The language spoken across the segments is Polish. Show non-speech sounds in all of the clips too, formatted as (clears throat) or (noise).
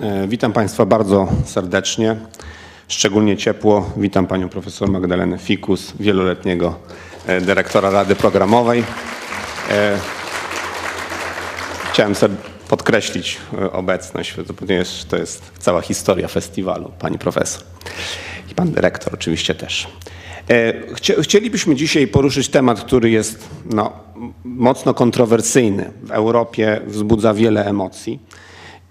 E, witam Państwa bardzo serdecznie. Szczególnie ciepło witam Panią Profesor Magdalenę Fikus, wieloletniego e, dyrektora Rady Programowej. E, chciałem podkreślić obecność, ponieważ to jest cała historia festiwalu, Pani Profesor. I Pan Dyrektor oczywiście też. Chcielibyśmy dzisiaj poruszyć temat, który jest no, mocno kontrowersyjny. W Europie wzbudza wiele emocji.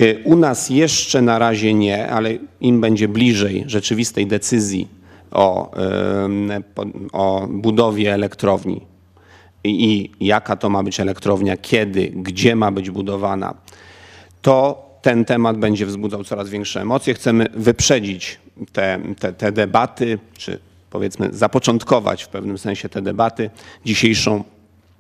Y, u nas jeszcze na razie nie, ale im będzie bliżej rzeczywistej decyzji o, o budowie elektrowni i, i jaka to ma być elektrownia, kiedy, gdzie ma być budowana, to ten temat będzie wzbudzał coraz większe emocje. Chcemy wyprzedzić te, te, te debaty, czy powiedzmy zapoczątkować w pewnym sensie te debaty dzisiejszą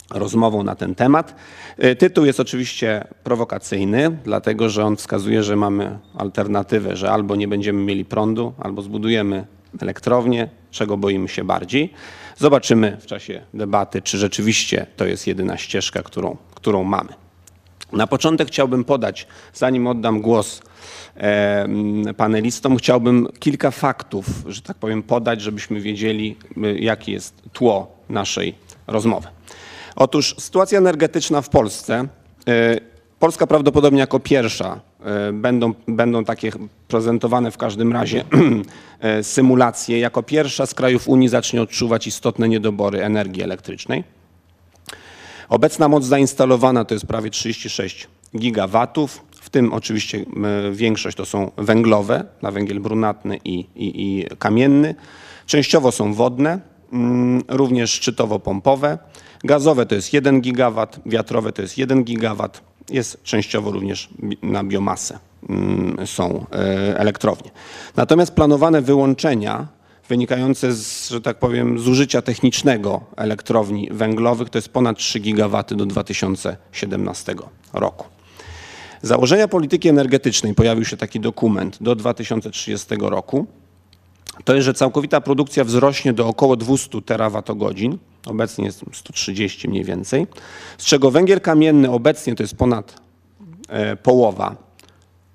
rozmową na ten temat. Y, tytuł jest oczywiście prowokacyjny, dlatego że on wskazuje, że mamy alternatywę, że albo nie będziemy mieli prądu, albo zbudujemy elektrownię, czego boimy się bardziej. Zobaczymy w czasie debaty, czy rzeczywiście to jest jedyna ścieżka, którą, którą mamy. Na początek chciałbym podać, zanim oddam głos e, panelistom, chciałbym kilka faktów, że tak powiem, podać, żebyśmy wiedzieli, y, jakie jest tło naszej rozmowy. Otóż sytuacja energetyczna w Polsce. E, Polska prawdopodobnie jako pierwsza e, będą, będą takie prezentowane w każdym razie e, (clears throat) symulacje. Jako pierwsza z krajów Unii zacznie odczuwać istotne niedobory energii elektrycznej. Obecna moc zainstalowana to jest prawie 36 gigawatów, w tym oczywiście większość to są węglowe, na węgiel brunatny i, i, i kamienny. Częściowo są wodne, mm, również szczytowo-pompowe. Gazowe to jest 1 gigawat, wiatrowe to jest 1 gigawat. Jest częściowo również na biomasę mm, są e, elektrownie. Natomiast planowane wyłączenia wynikające z, że tak powiem, zużycia technicznego elektrowni węglowych to jest ponad 3 gigawaty do 2017 roku. Założenia polityki energetycznej, pojawił się taki dokument do 2030 roku, to jest, że całkowita produkcja wzrośnie do około 200 terawatogodzin, obecnie jest 130 mniej więcej, z czego węgiel kamienny obecnie to jest ponad e, połowa,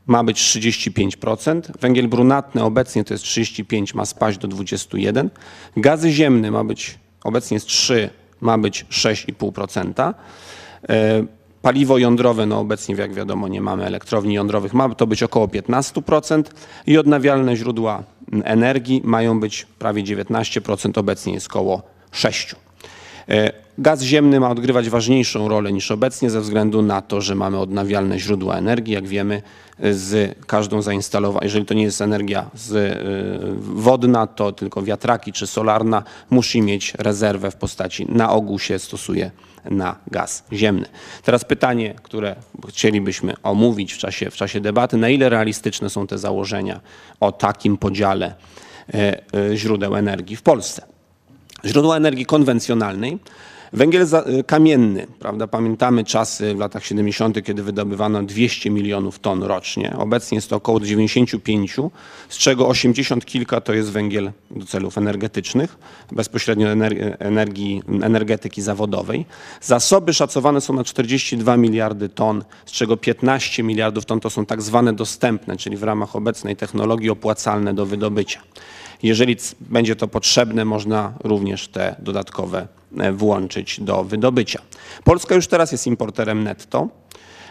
ma być 35%, węgiel brunatny obecnie to jest 35, ma spaść do 21, gazy ziemne ma być, obecnie jest 3, ma być 6,5%. Paliwo jądrowe, no obecnie jak wiadomo nie mamy elektrowni jądrowych, ma to być około 15% i odnawialne źródła energii mają być prawie 19%, obecnie jest około 6%. E, gaz ziemny ma odgrywać ważniejszą rolę niż obecnie ze względu na to, że mamy odnawialne źródła energii. Jak wiemy, z każdą zainstalowaną, jeżeli to nie jest energia z, e, wodna, to tylko wiatraki czy solarna, musi mieć rezerwę w postaci, na ogół się stosuje na gaz ziemny. Teraz pytanie, które chcielibyśmy omówić w czasie, w czasie debaty, na ile realistyczne są te założenia o takim podziale e, źródeł energii w Polsce. Źródła energii konwencjonalnej Węgiel y, kamienny, prawda? Pamiętamy czasy w latach 70., kiedy wydobywano 200 milionów ton rocznie. Obecnie jest to około 95, z czego 80 kilka to jest węgiel do celów energetycznych, bezpośrednio energii, energetyki zawodowej. Zasoby szacowane są na 42 miliardy ton, z czego 15 miliardów ton to są tak zwane dostępne, czyli w ramach obecnej technologii opłacalne do wydobycia. Jeżeli będzie to potrzebne, można również te dodatkowe e, włączyć do wydobycia. Polska już teraz jest importerem netto,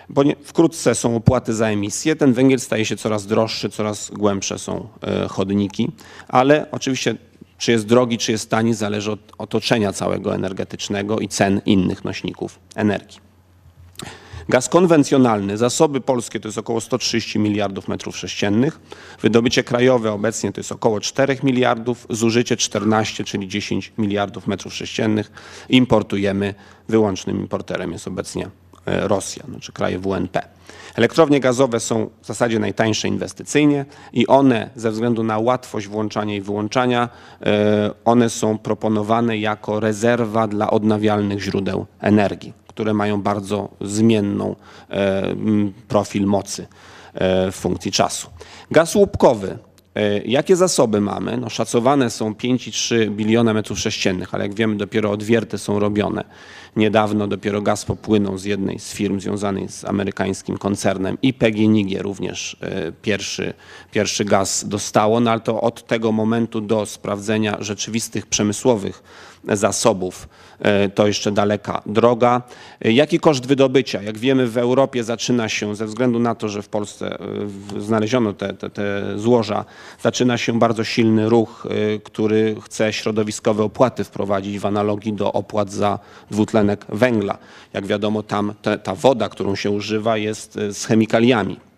bo wkrótce są opłaty za emisję. Ten węgiel staje się coraz droższy, coraz głębsze są e, chodniki, ale oczywiście czy jest drogi, czy jest tani, zależy od otoczenia całego energetycznego i cen innych nośników energii. Gaz konwencjonalny, zasoby polskie to jest około 130 miliardów metrów sześciennych, wydobycie krajowe obecnie to jest około 4 miliardów, zużycie 14, czyli 10 miliardów metrów sześciennych. Importujemy, wyłącznym importerem jest obecnie e, Rosja, znaczy kraje WNP. Elektrownie gazowe są w zasadzie najtańsze inwestycyjnie i one ze względu na łatwość włączania i wyłączania, e, one są proponowane jako rezerwa dla odnawialnych źródeł energii które mają bardzo zmienną e, profil mocy e, w funkcji czasu. Gaz łupkowy E, Jakie zasoby mamy? No, szacowane są 5,3 biliona metrów sześciennych, ale jak wiemy, dopiero odwierty są robione. Niedawno dopiero gaz popłynął z jednej z firm związanej z amerykańskim koncernem i PGNiG również pierwszy, pierwszy gaz dostało, no ale to od tego momentu do sprawdzenia rzeczywistych przemysłowych zasobów to jeszcze daleka droga. E, Jaki koszt wydobycia? Jak wiemy w Europie zaczyna się, ze względu na to, że w Polsce e, znaleziono te, te, te złoża, zaczyna się bardzo silny ruch, e, który chce środowiskowe opłaty wprowadzić w analogii do opłat za dwutlenek węgla. Jak wiadomo tam te, ta woda, którą się używa jest e, z chemikaliami.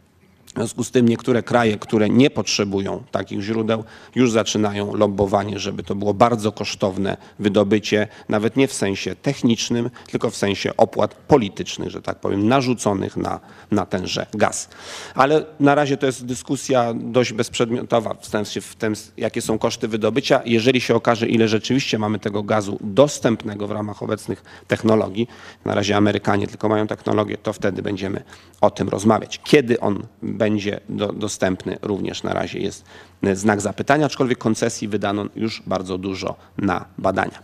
W związku z tym niektóre kraje, które nie potrzebują takich źródeł, już zaczynają lobbowanie, żeby to było bardzo kosztowne wydobycie, nawet nie w sensie technicznym, tylko w sensie opłat politycznych, że tak powiem, narzuconych na, na tenże gaz. Ale na razie to jest dyskusja dość bezprzedmiotowa w sensie w tym, jakie są koszty wydobycia. Jeżeli się okaże, ile rzeczywiście mamy tego gazu dostępnego w ramach obecnych technologii, na razie Amerykanie tylko mają technologię, to wtedy będziemy o tym rozmawiać. Kiedy on będzie do, dostępny, również na razie jest e, znak zapytania, aczkolwiek koncesji wydano już bardzo dużo na badania.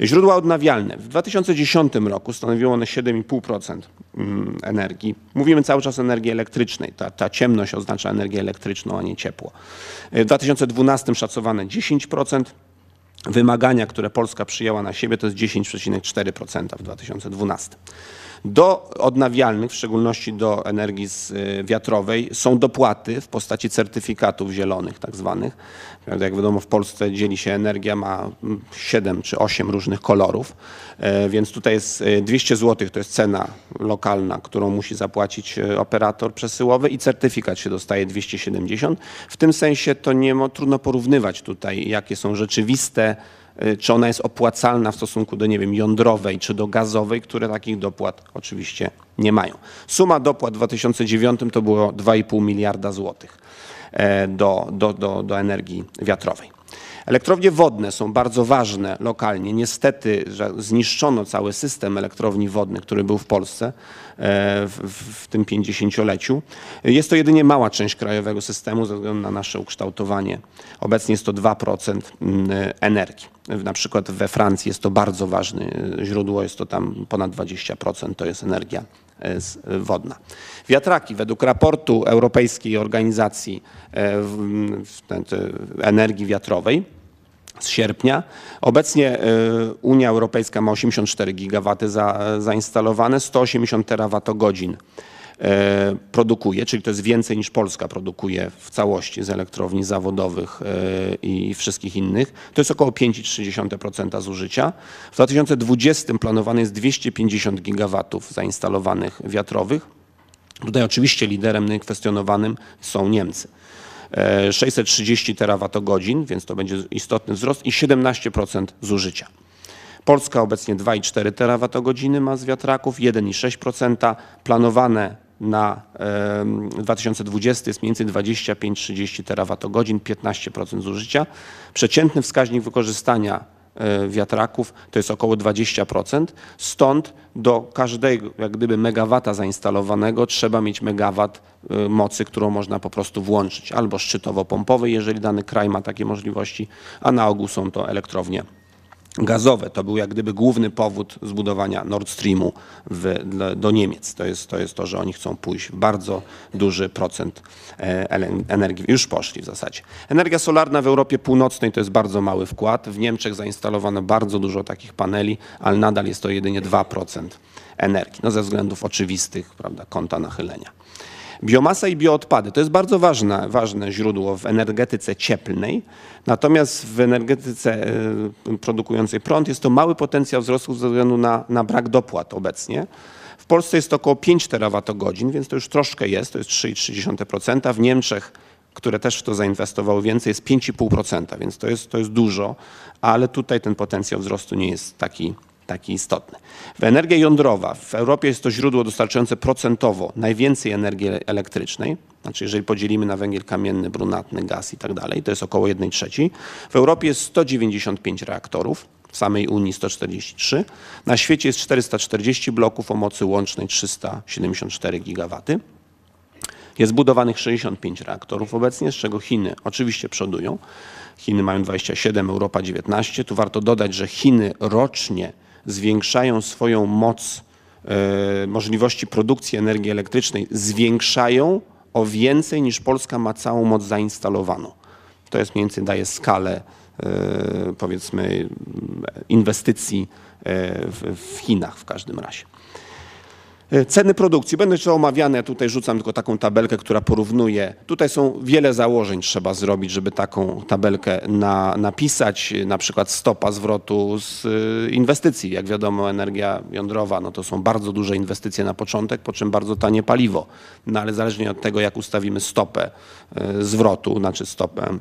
Źródła odnawialne. W 2010 roku stanowiło one 7,5% mm, energii. Mówimy cały czas o energii elektrycznej. Ta, ta ciemność oznacza energię elektryczną, a nie ciepło. W 2012 szacowane 10%. Wymagania, które Polska przyjęła na siebie, to jest 10,4% w 2012. Do odnawialnych, w szczególności do energii y, wiatrowej, są dopłaty w postaci certyfikatów zielonych, tak zwanych. Jak wiadomo, w Polsce dzieli się energia, ma 7 czy 8 różnych kolorów, e, więc tutaj jest e, 200 zł, to jest cena lokalna, którą musi zapłacić e, operator przesyłowy i certyfikat się dostaje 270. W tym sensie to nie trudno porównywać tutaj, jakie są rzeczywiste y, czy ona jest opłacalna w stosunku do, nie wiem, jądrowej czy do gazowej, które takich dopłat oczywiście nie mają. Suma dopłat w 2009 to było 2,5 miliarda złotych e, do, do, do, do energii wiatrowej. Elektrownie wodne są bardzo ważne lokalnie. Niestety że zniszczono cały system elektrowni wodnych, który był w Polsce w, w, tym 50-leciu. Jest to jedynie mała część krajowego systemu ze względu na nasze ukształtowanie. Obecnie jest to 2% mm, energii. Na przykład we Francji jest to bardzo ważne źródło, jest to tam ponad 20%, to jest energia z- wodna. Wiatraki według raportu Europejskiej Organizacji te energii wiatrowej z sierpnia. Obecnie e, Unia Europejska ma 84 gigawaty za, zainstalowane, 180 terawatogodzin e, produkuje, czyli to jest więcej niż Polska produkuje w całości z elektrowni zawodowych e, i wszystkich innych. To jest około 5,3% zużycia. W 2020 planowane jest 250 gigawatów zainstalowanych wiatrowych. Tutaj oczywiście liderem niekwestionowanym są Niemcy. E, 630 terawatogodzin, więc to będzie istotny wzrost i 17% zużycia. Polska obecnie 2,4 terawatogodziny ma z wiatraków, 1,6%. Planowane na em, 2020 jest mniej więcej 25-30 terawatogodzin, 15% zużycia. Przeciętny wskaźnik wykorzystania e, wiatraków to jest około 20%. Stąd do każdego jak gdyby megawata zainstalowanego trzeba mieć megawat e, mocy, którą można po prostu włączyć albo szczytowo-pompowej, jeżeli dany kraj ma takie możliwości, a na ogół są to elektrownie gazowe. To był jak gdyby główny powód zbudowania Nord Streamu w, do Niemiec. To jest, to jest to, że oni chcą pójść w bardzo duży procent e, energii. Już poszli w zasadzie. Energia solarna w Europie Północnej to jest bardzo mały wkład. W Niemczech zainstalowano bardzo dużo takich paneli, ale nadal jest to jedynie 2% energii. No ze względów oczywistych, prawda, kąta nachylenia. Biomasa i bioodpady to jest bardzo ważne, ważne źródło w energetyce cieplnej, natomiast w energetyce e, produkującej prąd jest to mały potencjał wzrostu ze względu na, na brak dopłat obecnie. W Polsce jest to około 5 terawatogodzin, więc to już troszkę jest, to jest 3,3%. W Niemczech, które też w to zainwestowały więcej, jest 5,5%, więc to jest, to jest dużo, ale tutaj ten potencjał wzrostu nie jest taki, taki istotny. W energia jądrowa w Europie jest to źródło dostarczające procentowo najwięcej energii ele- elektrycznej. Znaczy, jeżeli podzielimy na węgiel kamienny, brunatny, gaz i tak dalej, to jest około 1 trzeciej. W Europie jest 195 reaktorów, w samej Unii 143. Na świecie jest 440 bloków o mocy łącznej 374 gigawaty. Jest budowanych 65 reaktorów obecnie, z czego Chiny oczywiście przodują. Chiny mają 27, Europa 19. Tu warto dodać, że Chiny rocznie zwiększają swoją moc, e, możliwości produkcji energii elektrycznej, zwiększają o więcej niż Polska ma całą moc zainstalowaną. To jest mniej więcej daje skalę e, powiedzmy inwestycji e, w, w Chinach w każdym razie. E, ceny produkcji. Będą jeszcze omawiane, tutaj rzucam tylko taką tabelkę, która porównuje. Tutaj są wiele założeń trzeba zrobić, żeby taką tabelkę na, napisać. Na przykład stopa zwrotu z e, inwestycji. Jak wiadomo energia jądrowa, no to są bardzo duże inwestycje na początek, po czym bardzo tanie paliwo. No ale zależnie od tego, jak ustawimy stopę e, zwrotu, znaczy stopę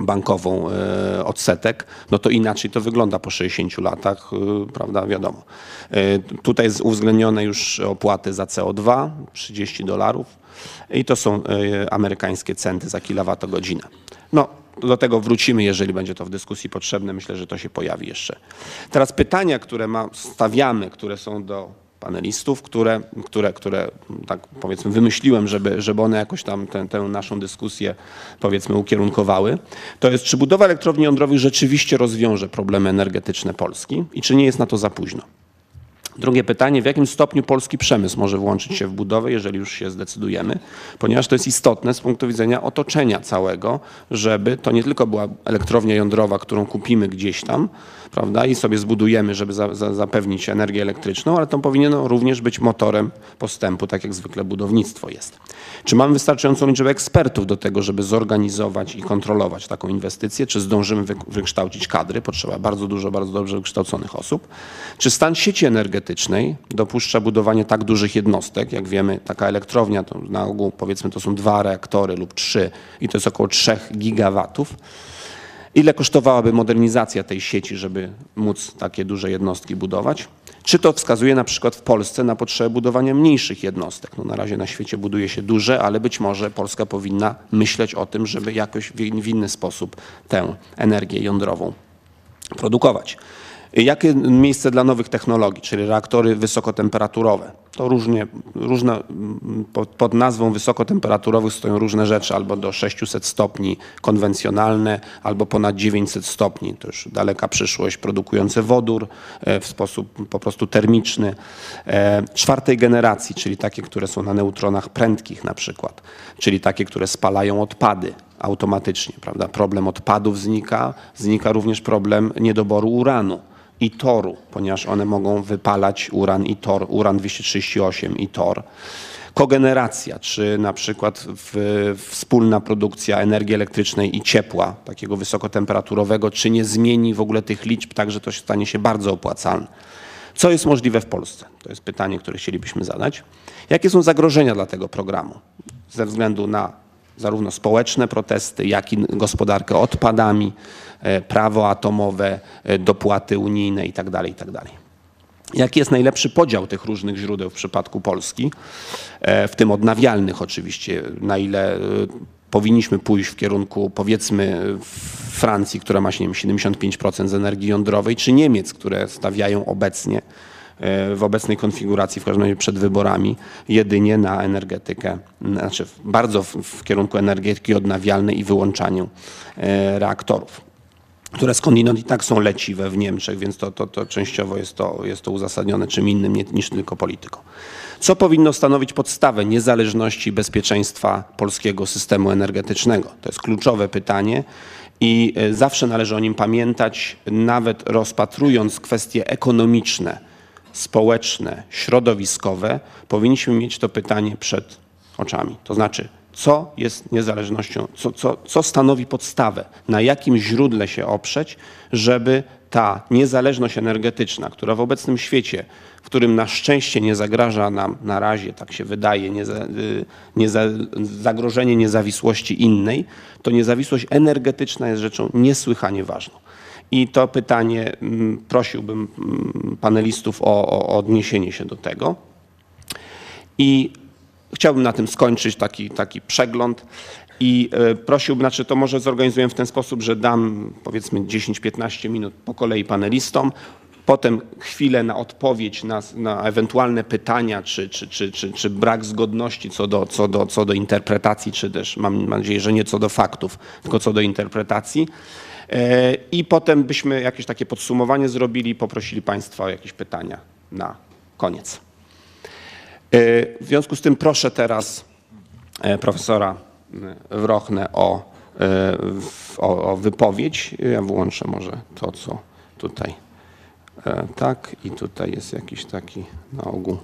bankową e, odsetek, no to inaczej to wygląda po 60 latach, e, prawda, wiadomo. E, tutaj jest uwzględnione już opłaty za CO2, 30 dolarów i to są amerykańskie centy za kilowatogodzinę. No, do tego wrócimy, jeżeli będzie to w dyskusji potrzebne. Myślę, że to się pojawi jeszcze. Teraz pytania, które ma, stawiamy, które są do panelistów, które, które, które tak powiedzmy wymyśliłem, żeby, żeby one jakoś tam tę, tę naszą dyskusję powiedzmy ukierunkowały, to jest czy budowa elektrowni jądrowych rzeczywiście rozwiąże problemy energetyczne Polski i czy nie jest na to za późno. Drugie pytanie, w jakim stopniu polski przemysł może włączyć się w budowę, jeżeli już się zdecydujemy, ponieważ to jest istotne z punktu widzenia otoczenia całego, żeby to nie tylko była elektrownia jądrowa, którą kupimy gdzieś tam, prawda, i sobie zbudujemy, żeby za, za, zapewnić energię elektryczną, ale to powinien również być motorem postępu, tak jak zwykle budownictwo jest. Czy mamy wystarczającą liczbę ekspertów do tego, żeby zorganizować i kontrolować taką inwestycję? Czy zdążymy wykształcić kadry? Potrzeba bardzo dużo, bardzo dobrze wykształconych osób. Czy stan sieci energetycznej dopuszcza budowanie tak dużych jednostek? Jak wiemy, taka elektrownia to na ogół powiedzmy to są dwa reaktory lub trzy i to jest około 3 gigawatów. Ile kosztowałaby modernizacja tej sieci, żeby móc takie duże jednostki budować? Czy to wskazuje na przykład w Polsce na potrzebę budowania mniejszych jednostek? No na razie na świecie buduje się duże, ale być może Polska powinna myśleć o tym, żeby jakoś w inny sposób tę energię jądrową produkować. Jakie miejsce dla nowych technologii, czyli reaktory wysokotemperaturowe? To różnie, różne, pod, pod, nazwą wysokotemperaturowych stoją różne rzeczy, albo do 600 stopni konwencjonalne, albo ponad 900 stopni, to już daleka przyszłość, produkujące wodór e, w sposób po prostu termiczny. E, czwartej generacji, czyli takie, które są na neutronach prędkich na przykład, czyli takie, które spalają odpady automatycznie, prawda? Problem odpadów znika, znika również problem niedoboru uranu i toru, ponieważ one mogą wypalać uran i tor, uran 238 i tor. Kogeneracja, czy na przykład w, wspólna produkcja energii elektrycznej i ciepła, takiego wysokotemperaturowego, czy nie zmieni w ogóle tych liczb, tak że to stanie się bardzo opłacalne. Co jest możliwe w Polsce? To jest pytanie, które chcielibyśmy zadać. Jakie są zagrożenia dla tego programu ze względu na zarówno społeczne protesty, jak i gospodarkę odpadami, prawo atomowe, e, dopłaty unijne itd. Tak itd. Tak Jaki jest najlepszy podział tych różnych źródeł w przypadku Polski, e, w tym odnawialnych oczywiście, na ile powinniśmy pójść w kierunku powiedzmy Francji, która ma 75% z energii jądrowej, czy Niemiec, które stawiają obecnie E, w obecnej konfiguracji, w każdym razie przed wyborami, jedynie na energetykę, znaczy bardzo w, w kierunku energetyki odnawialnej i wyłączaniu e, reaktorów które skądinąd i tak są leciwe w Niemczech, więc to, to, to częściowo jest to, jest to uzasadnione czym innym niż tylko polityką. Co powinno stanowić podstawę niezależności i bezpieczeństwa polskiego systemu energetycznego? To jest kluczowe pytanie i e, zawsze należy o nim pamiętać, nawet rozpatrując kwestie ekonomiczne społeczne, środowiskowe, powinniśmy mieć to pytanie przed oczami. To znaczy, co jest niezależnością, co, co, co stanowi podstawę, na jakim źródle się oprzeć, żeby ta niezależność energetyczna, która w obecnym świecie, w którym na szczęście nie zagraża nam na razie, tak się wydaje, nieza, nieza, zagrożenie niezawisłości innej, to niezawisłość energetyczna jest rzeczą niesłychanie ważną. I to pytanie mm, prosiłbym mm, panelistów o, o odniesienie się do tego. I chciałbym na tym skończyć taki, taki przegląd. I e, prosiłbym, znaczy to może zorganizuję w ten sposób, że dam powiedzmy 10-15 minut po kolei panelistom, potem chwilę na odpowiedź na, na ewentualne pytania, czy, czy, czy, czy, czy brak zgodności co do, co, do, co do interpretacji, czy też mam nadzieję, że nie co do faktów, tylko co do interpretacji. E, I potem byśmy jakieś takie podsumowanie zrobili, poprosili Państwa o jakieś pytania na koniec. E, w związku z tym proszę teraz e, profesora Wrochnę o, o, o wypowiedź. Ja włączę może to, co tutaj tak i tutaj jest jakiś taki na ogół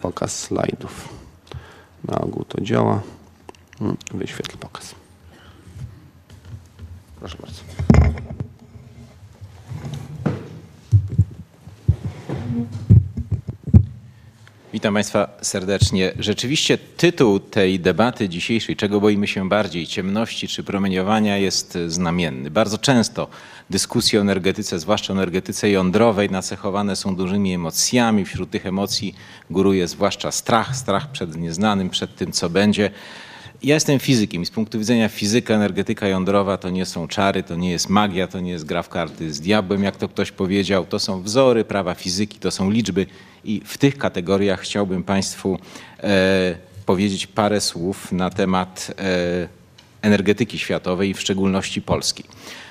pokaz slajdów. Na ogół to działa. Hmm, wyświetl pokaz. Proszę bardzo. Witam Państwa serdecznie. Rzeczywiście tytuł tej debaty dzisiejszej, czego boimy się bardziej, ciemności czy promieniowania, jest znamienny. Bardzo często dyskusje o energetyce, zwłaszcza energetyce jądrowej, nacechowane są dużymi emocjami. Wśród tych emocji góruje zwłaszcza strach, strach przed nieznanym, przed tym, co będzie. Ja jestem fizykiem i z punktu widzenia fizyka, energetyka jądrowa to nie są czary, to nie jest magia, to nie jest gra w karty z diabłem, jak to ktoś powiedział. To są wzory prawa fizyki, to są liczby i w tych kategoriach chciałbym Państwu e, powiedzieć parę słów na temat e, energetyki światowej i w szczególności Polski.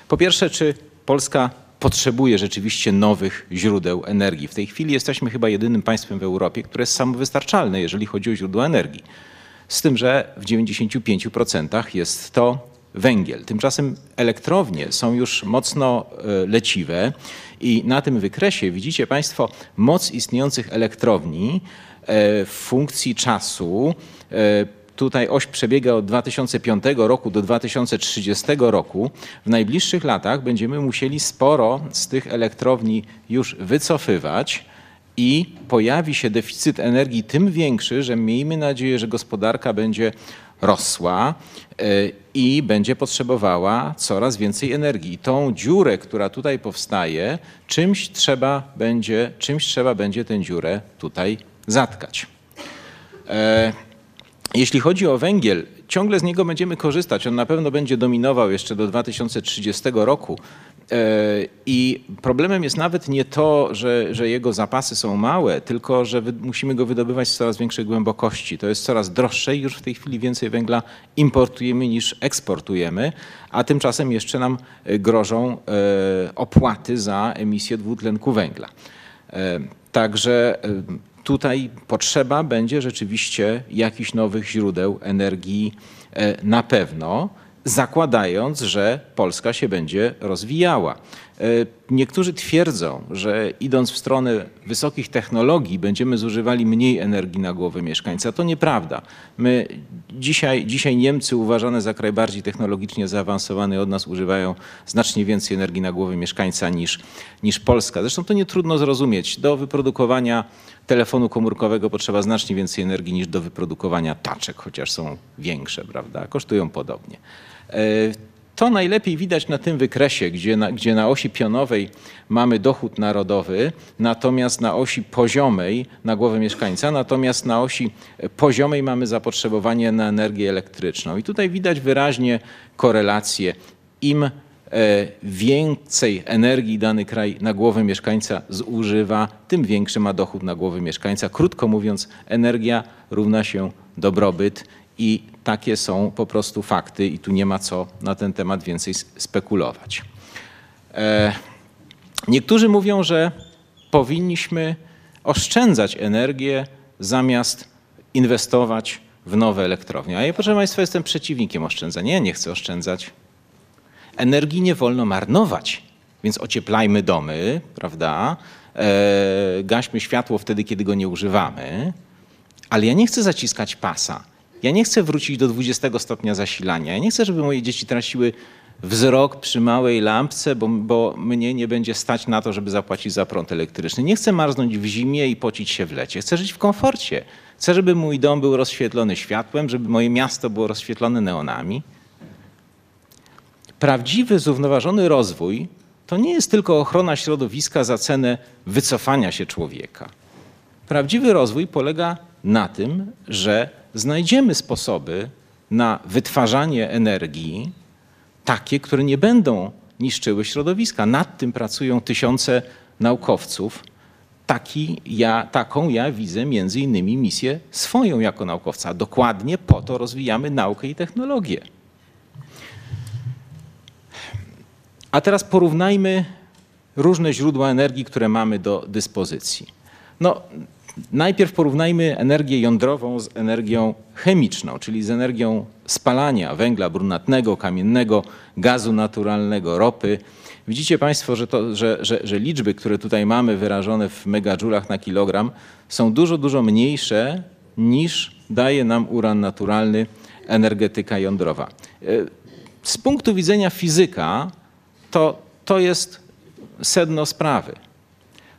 Po pierwsze, czy Polska potrzebuje rzeczywiście nowych źródeł energii? W tej chwili jesteśmy chyba jedynym państwem w Europie, które jest samowystarczalne, jeżeli chodzi o źródła energii z tym, że w 95% jest to węgiel. Tymczasem elektrownie są już mocno e, leciwe i na tym wykresie widzicie Państwo moc istniejących elektrowni e, w funkcji czasu. E, tutaj oś przebiega od 2005 roku do 2030 roku. W najbliższych latach będziemy musieli sporo z tych elektrowni już wycofywać i pojawi się deficyt energii tym większy, że miejmy nadzieję, że gospodarka będzie rosła e, i będzie potrzebowała coraz więcej energii. Tą dziurę, która tutaj powstaje, czymś trzeba będzie, czymś trzeba będzie tę dziurę tutaj zatkać. E, jeśli chodzi o węgiel, ciągle z niego będziemy korzystać. On na pewno będzie dominował jeszcze do 2030 roku. E, I problemem jest nawet nie to, że, że jego zapasy są małe, tylko że musimy go wydobywać z coraz większej głębokości. To jest coraz droższe i już w tej chwili więcej węgla importujemy niż eksportujemy, a tymczasem jeszcze nam e, grożą e, opłaty za emisję dwutlenku węgla. Także tutaj potrzeba będzie rzeczywiście jakichś nowych źródeł energii na pewno zakładając, że Polska się będzie rozwijała. E, niektórzy twierdzą, że idąc w stronę wysokich technologii będziemy zużywali mniej energii na głowę mieszkańca. To nieprawda. My dzisiaj, dzisiaj Niemcy uważane za kraj bardziej technologicznie zaawansowany od nas używają znacznie więcej energii na głowę mieszkańca niż, niż Polska. Zresztą to nie trudno zrozumieć. Do wyprodukowania telefonu komórkowego potrzeba znacznie więcej energii niż do wyprodukowania taczek, chociaż są większe, prawda? Kosztują podobnie. E, to najlepiej widać na tym wykresie, gdzie na, gdzie na osi pionowej mamy dochód narodowy, natomiast na osi poziomej na głowę mieszkańca, natomiast na osi poziomej mamy zapotrzebowanie na energię elektryczną. I tutaj widać wyraźnie korelację. Im więcej energii dany kraj na głowę mieszkańca zużywa, tym większy ma dochód na głowę mieszkańca. Krótko mówiąc, energia równa się dobrobyt i takie są po prostu fakty i tu nie ma co na ten temat więcej spekulować. E, niektórzy mówią, że powinniśmy oszczędzać energię zamiast inwestować w nowe elektrownie. A ja, proszę Państwa, jestem przeciwnikiem oszczędzania. Ja nie chcę oszczędzać. Energii nie wolno marnować, więc ocieplajmy domy, prawda? E, gaśmy światło wtedy, kiedy go nie używamy, ale ja nie chcę zaciskać pasa. Ja nie chcę wrócić do 20 stopnia zasilania. Ja nie chcę, żeby moje dzieci traciły wzrok przy małej lampce, bo, bo mnie nie będzie stać na to, żeby zapłacić za prąd elektryczny. Nie chcę marznąć w zimie i pocić się w lecie. Chcę żyć w komforcie. Chcę, żeby mój dom był rozświetlony światłem, żeby moje miasto było rozświetlone neonami. Prawdziwy, zrównoważony rozwój to nie jest tylko ochrona środowiska za cenę wycofania się człowieka. Prawdziwy rozwój polega na tym, że znajdziemy sposoby na wytwarzanie energii takie, które nie będą niszczyły środowiska. Nad tym pracują tysiące naukowców. Taki ja, taką ja widzę między innymi misję swoją jako naukowca. Dokładnie po to rozwijamy naukę i technologię. A teraz porównajmy różne źródła energii, które mamy do dyspozycji. No, najpierw porównajmy energię jądrową z energią chemiczną, czyli z energią spalania węgla brunatnego, kamiennego, gazu naturalnego, ropy. Widzicie Państwo, że, to, że, że, że liczby, które tutaj mamy wyrażone w megadżulach na kilogram, są dużo, dużo mniejsze niż daje nam uran naturalny, energetyka jądrowa. E, z punktu widzenia fizyka, to, to jest sedno sprawy.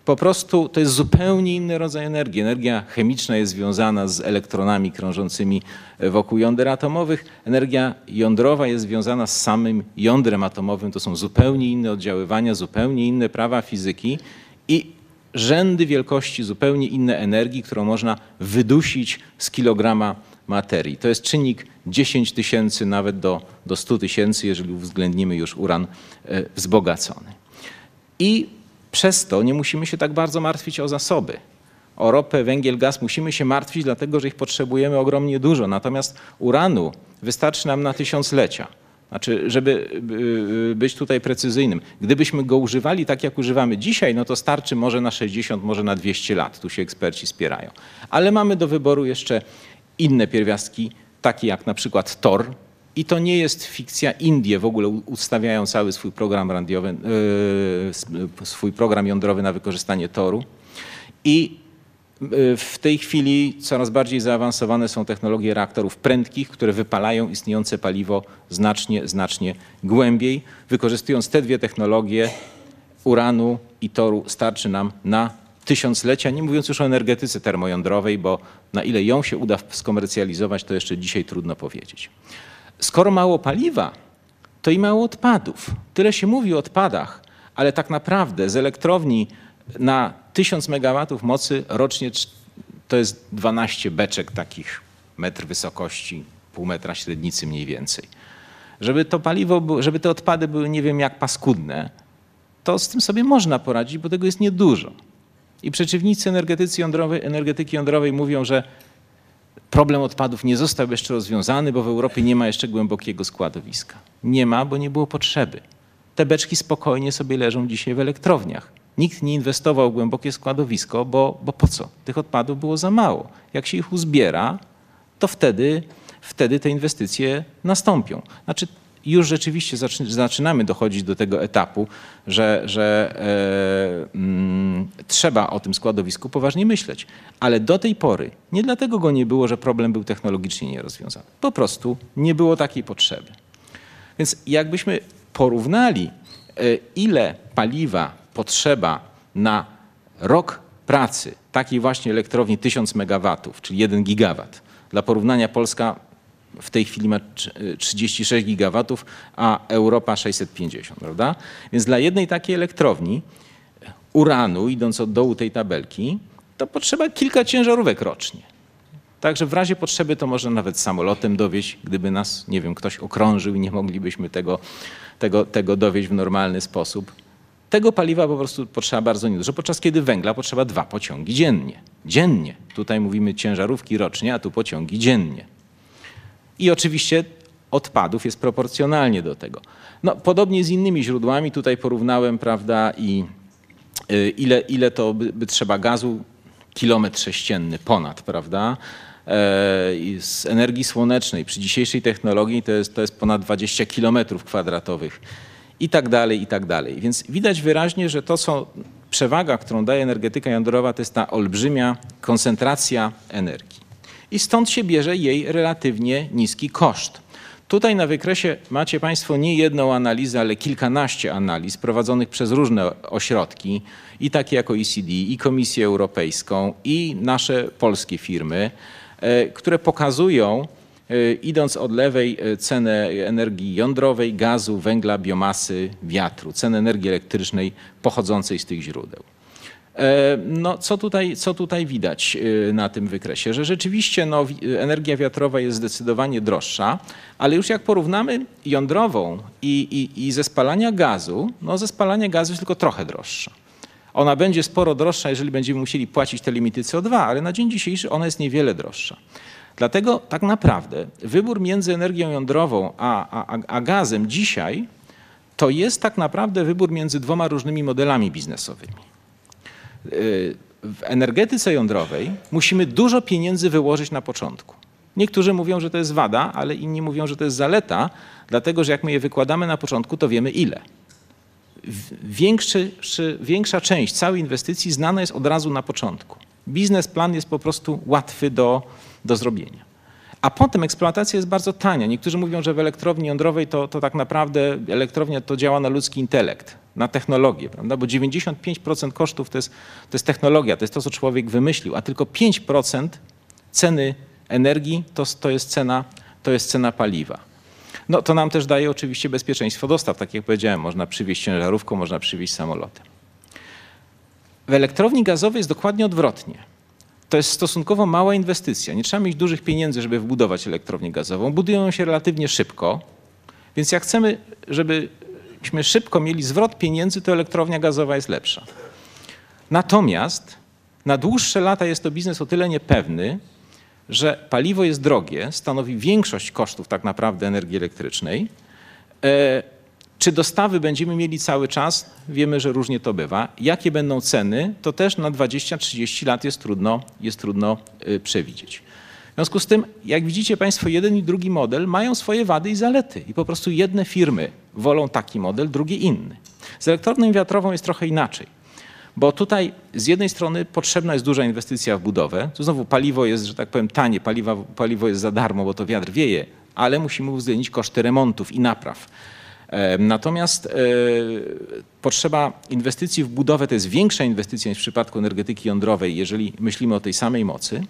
Po prostu to jest zupełnie inny rodzaj energii. Energia chemiczna jest związana z elektronami krążącymi wokół jąder atomowych. Energia jądrowa jest związana z samym jądrem atomowym. To są zupełnie inne oddziaływania, zupełnie inne prawa fizyki i rzędy wielkości zupełnie inne energii, którą można wydusić z kilograma materii. To jest czynnik 10 tysięcy nawet do, do 100 tysięcy, jeżeli uwzględnimy już uran e, wzbogacony. I przez to nie musimy się tak bardzo martwić o zasoby. O ropę, węgiel, gaz musimy się martwić, dlatego że ich potrzebujemy ogromnie dużo. Natomiast uranu wystarczy nam na tysiąclecia. Znaczy, żeby y, być tutaj precyzyjnym, gdybyśmy go używali tak, jak używamy dzisiaj, no to starczy może na 60, może na 200 lat. Tu się eksperci spierają. Ale mamy do wyboru jeszcze inne pierwiastki, takie jak na przykład tor. I to nie jest fikcja. Indie w ogóle ustawiają cały swój program radiowy, yy, swój program jądrowy na wykorzystanie toru. I yy, w tej chwili coraz bardziej zaawansowane są technologie reaktorów prędkich, które wypalają istniejące paliwo znacznie, znacznie głębiej. Wykorzystując te dwie technologie, uranu i toru starczy nam na tysiąclecia, nie mówiąc już o energetyce termojądrowej, bo na ile ją się uda skomercjalizować, to jeszcze dzisiaj trudno powiedzieć. Skoro mało paliwa, to i mało odpadów. Tyle się mówi o odpadach, ale tak naprawdę z elektrowni na 1000 MW mocy rocznie to jest 12 beczek takich metr wysokości, pół metra średnicy mniej więcej. Żeby to paliwo, żeby te odpady były nie wiem jak paskudne, to z tym sobie można poradzić, bo tego jest niedużo. I przeciwnicy energetyki jądrowej, energetyki jądrowej mówią, że problem odpadów nie został jeszcze rozwiązany, bo w Europie nie ma jeszcze głębokiego składowiska. Nie ma, bo nie było potrzeby. Te beczki spokojnie sobie leżą dzisiaj w elektrowniach. Nikt nie inwestował w głębokie składowisko, bo, bo po co? Tych odpadów było za mało. Jak się ich uzbiera, to wtedy, wtedy te inwestycje nastąpią. Znaczy, już rzeczywiście zaczynamy dochodzić do tego etapu, że, że e, mm, trzeba o tym składowisku poważnie myśleć. Ale do tej pory nie dlatego go nie było, że problem był technologicznie nierozwiązany. Po prostu nie było takiej potrzeby. Więc jakbyśmy porównali, e, ile paliwa potrzeba na rok pracy takiej właśnie elektrowni 1000 MW, czyli 1 gigawat. Dla porównania Polska w tej chwili ma 36 gigawatów, a Europa 650, prawda? Więc dla jednej takiej elektrowni uranu, idąc od dołu tej tabelki, to potrzeba kilka ciężarówek rocznie. Także w razie potrzeby to można nawet samolotem dowieść, gdyby nas, nie wiem, ktoś okrążył i nie moglibyśmy tego, tego, tego dowieść w normalny sposób. Tego paliwa po prostu potrzeba bardzo niedużo, podczas kiedy węgla potrzeba dwa pociągi dziennie. Dziennie. Tutaj mówimy ciężarówki rocznie, a tu pociągi dziennie. I oczywiście odpadów jest proporcjonalnie do tego. No, podobnie z innymi źródłami, tutaj porównałem, prawda, i y, ile, ile to by, by trzeba gazu, kilometr sześcienny ponad, prawda, e, z energii słonecznej przy dzisiejszej technologii to jest, to jest ponad 20 kilometrów kwadratowych i tak dalej, i tak dalej. Więc widać wyraźnie, że to są przewaga, którą daje energetyka jądrowa, to jest ta olbrzymia koncentracja energii i stąd się bierze jej relatywnie niski koszt. Tutaj na wykresie macie Państwo nie jedną analizę, ale kilkanaście analiz prowadzonych przez różne ośrodki, i takie jak OECD, i Komisję Europejską, i nasze polskie firmy, e, które pokazują, e, idąc od lewej, e, cenę energii jądrowej, gazu, węgla, biomasy, wiatru, cenę energii elektrycznej pochodzącej z tych źródeł. E, No, co tutaj, co tutaj widać e, na tym wykresie? Że rzeczywiście no, energia wiatrowa jest zdecydowanie droższa, ale już jak porównamy jądrową i, i, i ze spalania gazu, no ze spalania gazu jest tylko trochę droższa. Ona będzie sporo droższa, jeżeli będziemy musieli płacić te limity CO2, ale na dzień dzisiejszy ona jest niewiele droższa. Dlatego tak naprawdę wybór między energią jądrową a, a- a gazem dzisiaj to jest tak naprawdę wybór między dwoma różnymi modelami biznesowymi. Y, W energetyce jądrowej musimy dużo pieniędzy wyłożyć na początku. Niektórzy mówią, że to jest wada, ale inni mówią, że to jest zaleta, dlatego że jak my je wykładamy na początku, to wiemy ile. Większy, większa część całej inwestycji znana jest od razu na początku. Biznesplan jest po prostu łatwy do, do zrobienia. A potem eksploatacja jest bardzo tania. Niektórzy mówią, że w elektrowni jądrowej to, to tak naprawdę elektrownia to działa na ludzki intelekt, na technologię, prawda? Bo 95% kosztów to jest, to jest technologia, to jest to, co człowiek wymyślił, a tylko 5% ceny energii to, to, jest cena, to jest cena paliwa. No to nam też daje oczywiście bezpieczeństwo dostaw. Tak jak powiedziałem, można przywieźć ciężarówką, można przywieźć samolotem. W elektrowni gazowej jest dokładnie odwrotnie. To jest stosunkowo mała inwestycja. Nie trzeba mieć dużych pieniędzy, żeby wbudować elektrownię gazową. Budują się relatywnie szybko. Więc jak chcemy, żebyśmy szybko mieli zwrot pieniędzy, to elektrownia gazowa jest lepsza. Natomiast na dłuższe lata jest to biznes o tyle niepewny, że paliwo jest drogie, stanowi większość kosztów tak naprawdę energii elektrycznej. E, Czy dostawy będziemy mieli cały czas? Wiemy, że różnie to bywa. Jakie będą ceny, to też na 20-30 lat jest trudno, jest trudno y, przewidzieć. W związku z tym, jak widzicie Państwo, jeden i drugi model mają swoje wady i zalety. I po prostu jedne firmy wolą taki model, drugie inny. Z elektrownią wiatrową jest trochę inaczej. Bo tutaj z jednej strony potrzebna jest duża inwestycja w budowę. Tu znowu paliwo jest, że tak powiem, tanie, paliwa, paliwo jest za darmo, bo to wiatr wieje, ale musimy uwzględnić koszty remontów i napraw. Natomiast e, potrzeba inwestycji w budowę to jest większa inwestycja niż w przypadku energetyki jądrowej, jeżeli myślimy o tej samej mocy,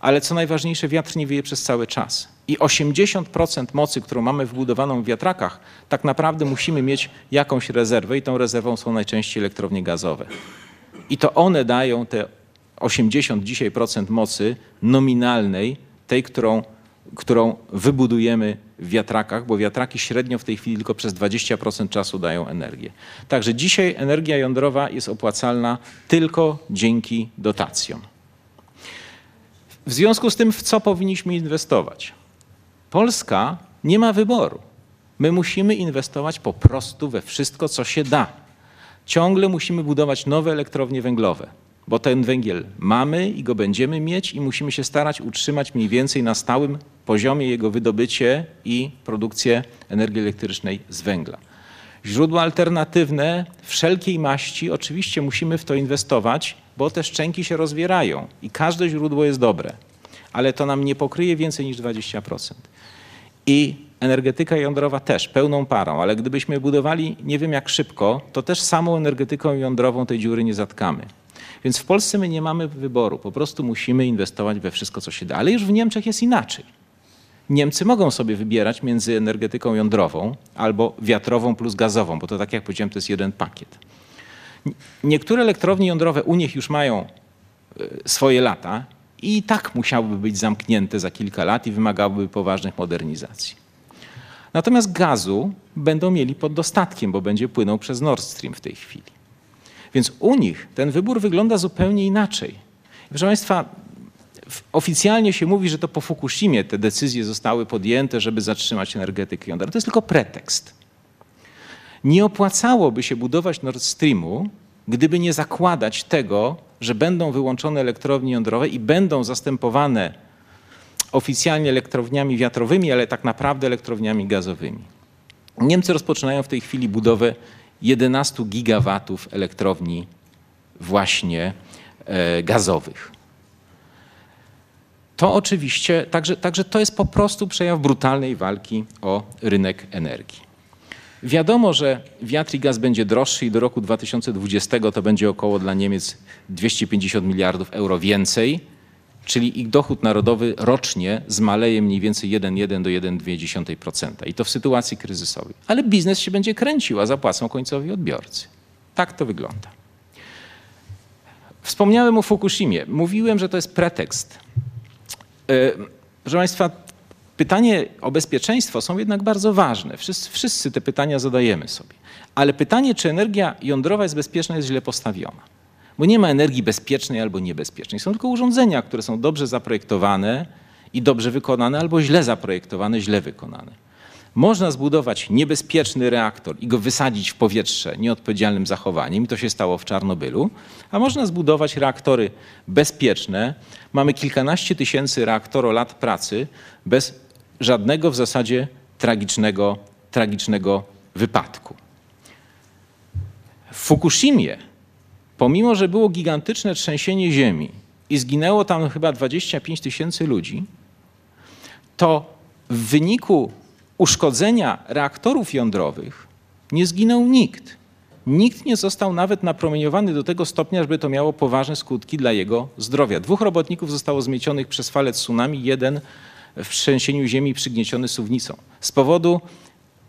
ale co najważniejsze, wiatr nie wieje przez cały czas. I 80% mocy, którą mamy wbudowaną w wiatrakach, tak naprawdę musimy mieć jakąś rezerwę i tą rezerwą są najczęściej elektrownie gazowe. I to one dają te 80 dzisiaj procent mocy nominalnej, tej, którą, którą wybudujemy w wiatrakach, bo wiatraki średnio w tej chwili tylko przez 20% czasu dają energię. Także dzisiaj energia jądrowa jest opłacalna tylko dzięki dotacjom. W związku z tym, w co powinniśmy inwestować? Polska nie ma wyboru. My musimy inwestować po prostu we wszystko, co się da. Ciągle musimy budować nowe elektrownie węglowe, bo ten węgiel mamy i go będziemy mieć i musimy się starać utrzymać mniej więcej na stałym poziomie jego wydobycie i produkcję energii elektrycznej z węgla. Źródła alternatywne wszelkiej maści, oczywiście musimy w to inwestować, bo te szczęki się rozwierają i każde źródło jest dobre, ale to nam nie pokryje więcej niż 20%. I energetyka jądrowa też, pełną parą, ale gdybyśmy budowali nie wiem jak szybko, to też samą energetyką jądrową tej dziury nie zatkamy. Więc w Polsce my nie mamy wyboru, po prostu musimy inwestować we wszystko, co się da. Ale już w Niemczech jest inaczej. Niemcy mogą sobie wybierać między energetyką jądrową albo wiatrową plus gazową, bo to tak jak powiedziałem, to jest jeden pakiet. Niektóre elektrownie jądrowe u nich już mają y, swoje lata i tak musiałyby być zamknięte za kilka lat i wymagałyby poważnych modernizacji. Natomiast gazu będą mieli pod dostatkiem, bo będzie płynął przez Nord Stream w tej chwili. Więc u nich ten wybór wygląda zupełnie inaczej. Proszę Państwa, oficjalnie się mówi, że to po Fukushimie te decyzje zostały podjęte, żeby zatrzymać energetykę jądrową. To jest tylko pretekst. Nie opłacałoby się budować Nord Streamu, gdyby nie zakładać tego, że będą wyłączone elektrownie jądrowe i będą zastępowane oficjalnie elektrowniami wiatrowymi, ale tak naprawdę elektrowniami gazowymi. Niemcy rozpoczynają w tej chwili budowę 11 gigawatów elektrowni właśnie e, gazowych. To oczywiście, także, także to jest po prostu przejaw brutalnej walki o rynek energii. Wiadomo, że wiatr i gaz będzie droższy i do roku 2020 to będzie około dla Niemiec 250 miliardów euro więcej, czyli ich dochód narodowy rocznie zmaleje mniej więcej 1,1 do 1,2%. I to w sytuacji kryzysowej. Ale biznes się będzie kręcił, a zapłacą końcowi odbiorcy. Tak to wygląda. Wspomniałem o Fukushimie. Mówiłem, że to jest pretekst. E, Proszę Państwa, pytanie o bezpieczeństwo są jednak bardzo ważne. Wszyscy, wszyscy te pytania zadajemy sobie. Ale pytanie, czy energia jądrowa jest bezpieczna, jest źle postawiona. Bo nie ma energii bezpiecznej albo niebezpiecznej. Są tylko urządzenia, które są dobrze zaprojektowane i dobrze wykonane, albo źle zaprojektowane, źle wykonane. Można zbudować niebezpieczny reaktor i go wysadzić w powietrze nieodpowiedzialnym zachowaniem, i to się stało w Czarnobylu, a można zbudować reaktory bezpieczne. Mamy kilkanaście tysięcy reaktorolat pracy bez żadnego w zasadzie tragicznego, tragicznego wypadku. W Fukushimie, pomimo że było gigantyczne trzęsienie ziemi i zginęło tam chyba 25 tysięcy ludzi, to w wyniku uszkodzenia reaktorów jądrowych nie zginął nikt. Nikt nie został nawet napromieniowany do tego stopnia, żeby to miało poważne skutki dla jego zdrowia. Dwóch robotników zostało zmiecionych przez falę tsunami, jeden w trzęsieniu ziemi przygnieciony suwnicą. Z powodu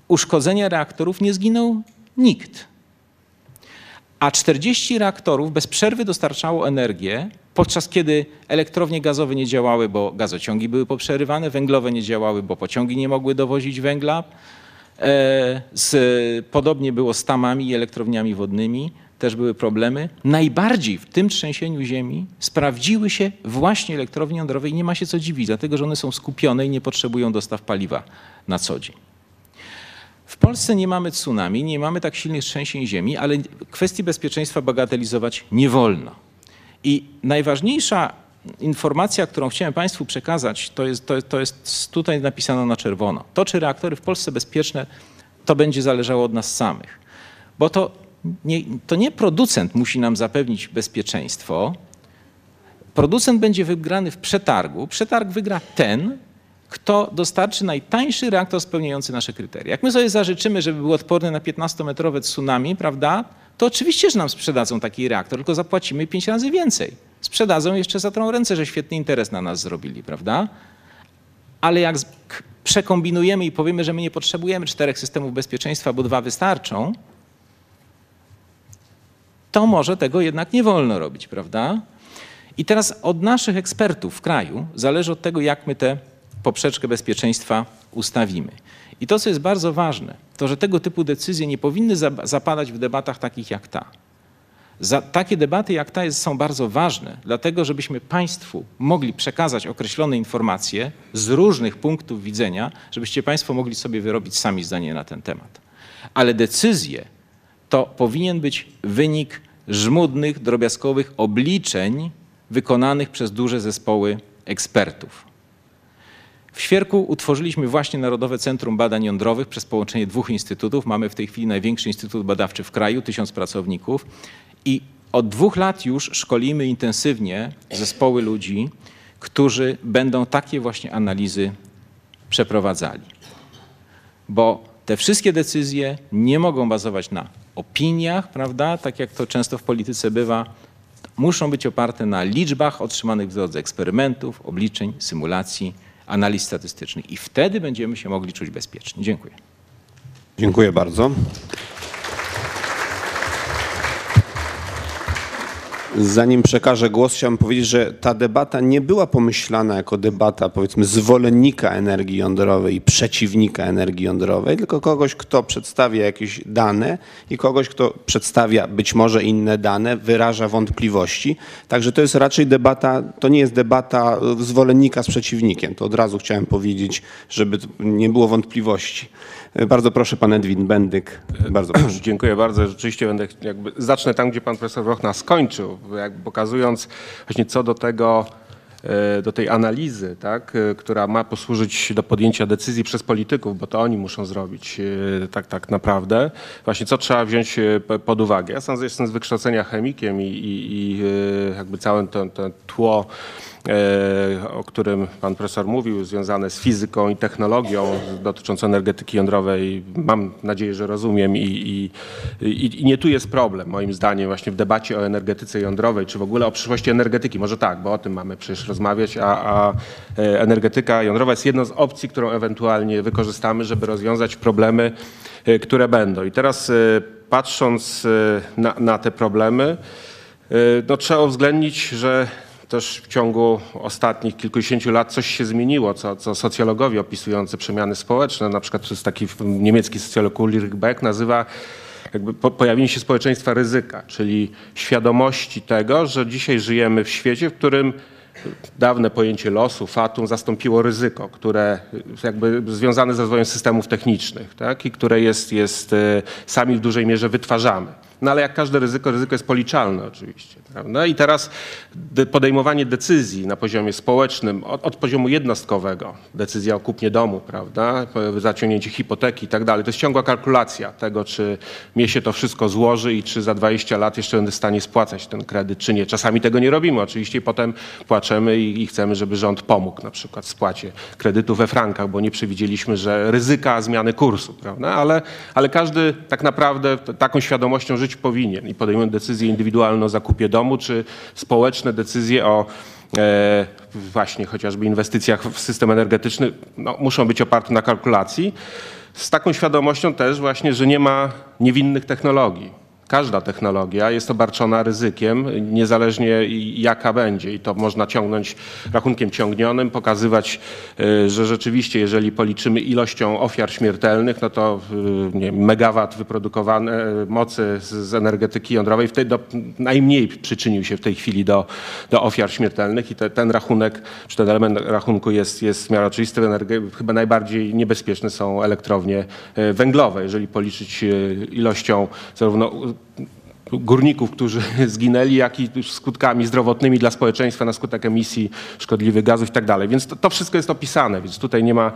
uszkodzenia reaktorów nie zginął nikt. A 40 reaktorów bez przerwy dostarczało energię, podczas kiedy elektrownie gazowe nie działały, bo gazociągi były poprzerywane, węglowe nie działały, bo pociągi nie mogły dowozić węgla. E, z, podobnie było z tamami i elektrowniami wodnymi, też były problemy. Najbardziej w tym trzęsieniu ziemi sprawdziły się właśnie elektrownie jądrowe i nie ma się co dziwić, dlatego że one są skupione i nie potrzebują dostaw paliwa na co dzień. W Polsce nie mamy tsunami, nie mamy tak silnych trzęsień ziemi, ale kwestii bezpieczeństwa bagatelizować nie wolno. I najważniejsza informacja, którą chciałem Państwu przekazać, to jest, to, to jest tutaj napisane na czerwono. To, czy reaktory w Polsce bezpieczne, to będzie zależało od nas samych. Bo to nie, to nie producent musi nam zapewnić bezpieczeństwo. Producent będzie wygrany w przetargu. Przetarg wygra ten, kto dostarczy najtańszy reaktor spełniający nasze kryteria. Jak my sobie zażyczymy, żeby był odporny na 15-metrowe tsunami, prawda, to oczywiście, że nam sprzedadzą taki reaktor, tylko zapłacimy 5 razy więcej. Sprzedadzą jeszcze za tą ręce, że świetny interes na nas zrobili, prawda? Ale jak przekombinujemy i powiemy, że my nie potrzebujemy czterech systemów bezpieczeństwa, bo dwa wystarczą, to może tego jednak nie wolno robić, prawda? I teraz od naszych ekspertów w kraju zależy od tego, jak my tę poprzeczkę bezpieczeństwa ustawimy. I to, co jest bardzo ważne, to że tego typu decyzje nie powinny zapadać w debatach takich jak ta. Za, takie debaty jak ta jest, są bardzo ważne, dlatego żebyśmy Państwu mogli przekazać określone informacje z różnych punktów widzenia, żebyście Państwo mogli sobie wyrobić sami zdanie na ten temat. Ale decyzje to powinien być wynik żmudnych, drobiazgowych obliczeń wykonanych przez duże zespoły ekspertów. W Świerku utworzyliśmy właśnie Narodowe Centrum Badań Jądrowych przez połączenie dwóch instytutów. Mamy w tej chwili największy instytut badawczy w kraju, tysiąc pracowników i od dwóch lat już szkolimy intensywnie zespoły ludzi, którzy będą takie właśnie analizy przeprowadzali. Bo te wszystkie decyzje nie mogą bazować na opiniach, prawda, tak jak to często w polityce bywa, muszą być oparte na liczbach otrzymanych w drodze eksperymentów, obliczeń, symulacji, analiz statystycznych i wtedy będziemy się mogli czuć bezpieczni. Dziękuję. Dziękuję bardzo. Zanim przekażę głos, chciałbym powiedzieć, że ta debata nie była pomyślana jako debata, powiedzmy, zwolennika energii jądrowej i przeciwnika energii jądrowej, tylko kogoś, kto przedstawia jakieś dane i kogoś, kto przedstawia być może inne dane, wyraża wątpliwości. Także to jest raczej debata, to nie jest debata zwolennika z przeciwnikiem. To od razu chciałem powiedzieć, żeby nie było wątpliwości. Bardzo proszę, pan Edwin Bendyk. Bardzo (clears throat) proszę. Dziękuję bardzo. Rzeczywiście będę jakby zacznę tam, gdzie pan profesor Rochna skończył, jakby pokazując właśnie co do tego, e, do tej analizy, tak, e, która ma posłużyć do podjęcia decyzji przez polityków, bo to oni muszą zrobić e, tak, tak naprawdę. Właśnie co trzeba wziąć pod uwagę. Ja sam jestem z wykształcenia chemikiem i, i, i jakby całe to, to tło o którym pan profesor mówił, związane z fizyką i technologią dotyczącą energetyki jądrowej. Mam nadzieję, że rozumiem i, i, i, i, nie tu jest problem, moim zdaniem, właśnie w debacie o energetyce jądrowej, czy w ogóle o przyszłości energetyki. Może tak, bo o tym mamy przecież rozmawiać, a, a e, energetyka jądrowa jest jedną z opcji, którą ewentualnie wykorzystamy, żeby rozwiązać problemy, e, które będą. I teraz patrząc na, na te problemy, No, trzeba uwzględnić, że też w ciągu ostatnich kilkudziesięciu lat coś się zmieniło, co, co socjologowie opisujący przemiany społeczne, na przykład jest taki niemiecki socjolog Ulrich Beck nazywa jakby po, pojawienie się społeczeństwa ryzyka, czyli świadomości tego, że dzisiaj żyjemy w świecie, w którym dawne pojęcie losu, fatum zastąpiło ryzyko, które jakby związane ze rozwojem systemów technicznych tak? i które jest, jest e, sami w dużej mierze wytwarzamy. No ale jak każde ryzyko, ryzyko jest policzalne oczywiście. Prawda? I teraz de- podejmowanie decyzji na poziomie społecznym, od, od poziomu jednostkowego, decyzja o kupnie domu, prawda? zaciągnięcie hipoteki i tak dalej, to jest ciągła kalkulacja tego, czy mnie się to wszystko złoży i czy za 20 lat jeszcze będę w stanie spłacać ten kredyt, czy nie. Czasami tego nie robimy oczywiście i potem płaczemy i, i chcemy, żeby rząd pomógł na przykład w spłacie kredytu we frankach, bo nie przewidzieliśmy, że ryzyka zmiany kursu, prawda? Ale, ale każdy tak naprawdę taką świadomością żyć powinien i podejmując decyzję indywidualną o zakupie domu, czy społeczne decyzje o e, właśnie chociażby inwestycjach w system energetyczny, no, muszą być oparte na kalkulacji. Z taką świadomością też właśnie, że nie ma niewinnych technologii. Każda technologia jest obarczona ryzykiem, niezależnie jaka będzie. I to można ciągnąć rachunkiem ciągnionym, pokazywać, y, że rzeczywiście, jeżeli policzymy ilością ofiar śmiertelnych, no to y, nie megawat wyprodukowane y, mocy z, energetyki jądrowej wtedy do, najmniej przyczynił się w tej chwili do, do ofiar śmiertelnych i te, ten rachunek, czy ten element rachunku jest, jest w miarę oczywisty. Chyba najbardziej niebezpieczne są elektrownie węglowe, jeżeli policzyć ilością zarówno górników, którzy (laughs) zginęli, jak i skutkami zdrowotnymi dla społeczeństwa na skutek emisji szkodliwych gazów i tak dalej. Więc to, to wszystko jest opisane, więc tutaj nie ma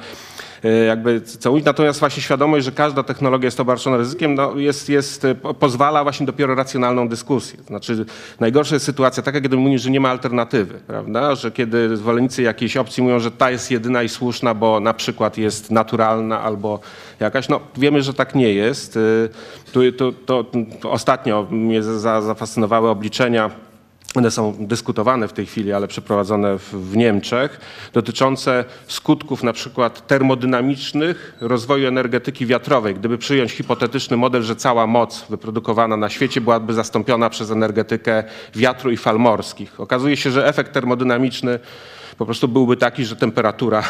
jakby co. Natomiast właśnie świadomość, że każda technologia jest obarczona ryzykiem, no jest, jest, e, po- pozwala właśnie dopiero racjonalną dyskusję. Znaczy najgorsza jest sytuacja taka, kiedy mówisz, że nie ma alternatywy, prawda? Że kiedy zwolennicy jakiejś opcji mówią, że ta jest jedyna i słuszna, bo na przykład jest naturalna albo jakaś, no wiemy, że tak nie jest. Y, Tu, to, to ostatnio mnie za- zafascynowały obliczenia one są dyskutowane w tej chwili, ale przeprowadzone w, Niemczech, dotyczące skutków na przykład termodynamicznych rozwoju energetyki wiatrowej. Gdyby przyjąć hipotetyczny model, że cała moc wyprodukowana na świecie byłaby zastąpiona przez energetykę wiatru i fal morskich. Okazuje się, że efekt termodynamiczny po prostu byłby taki, że temperatura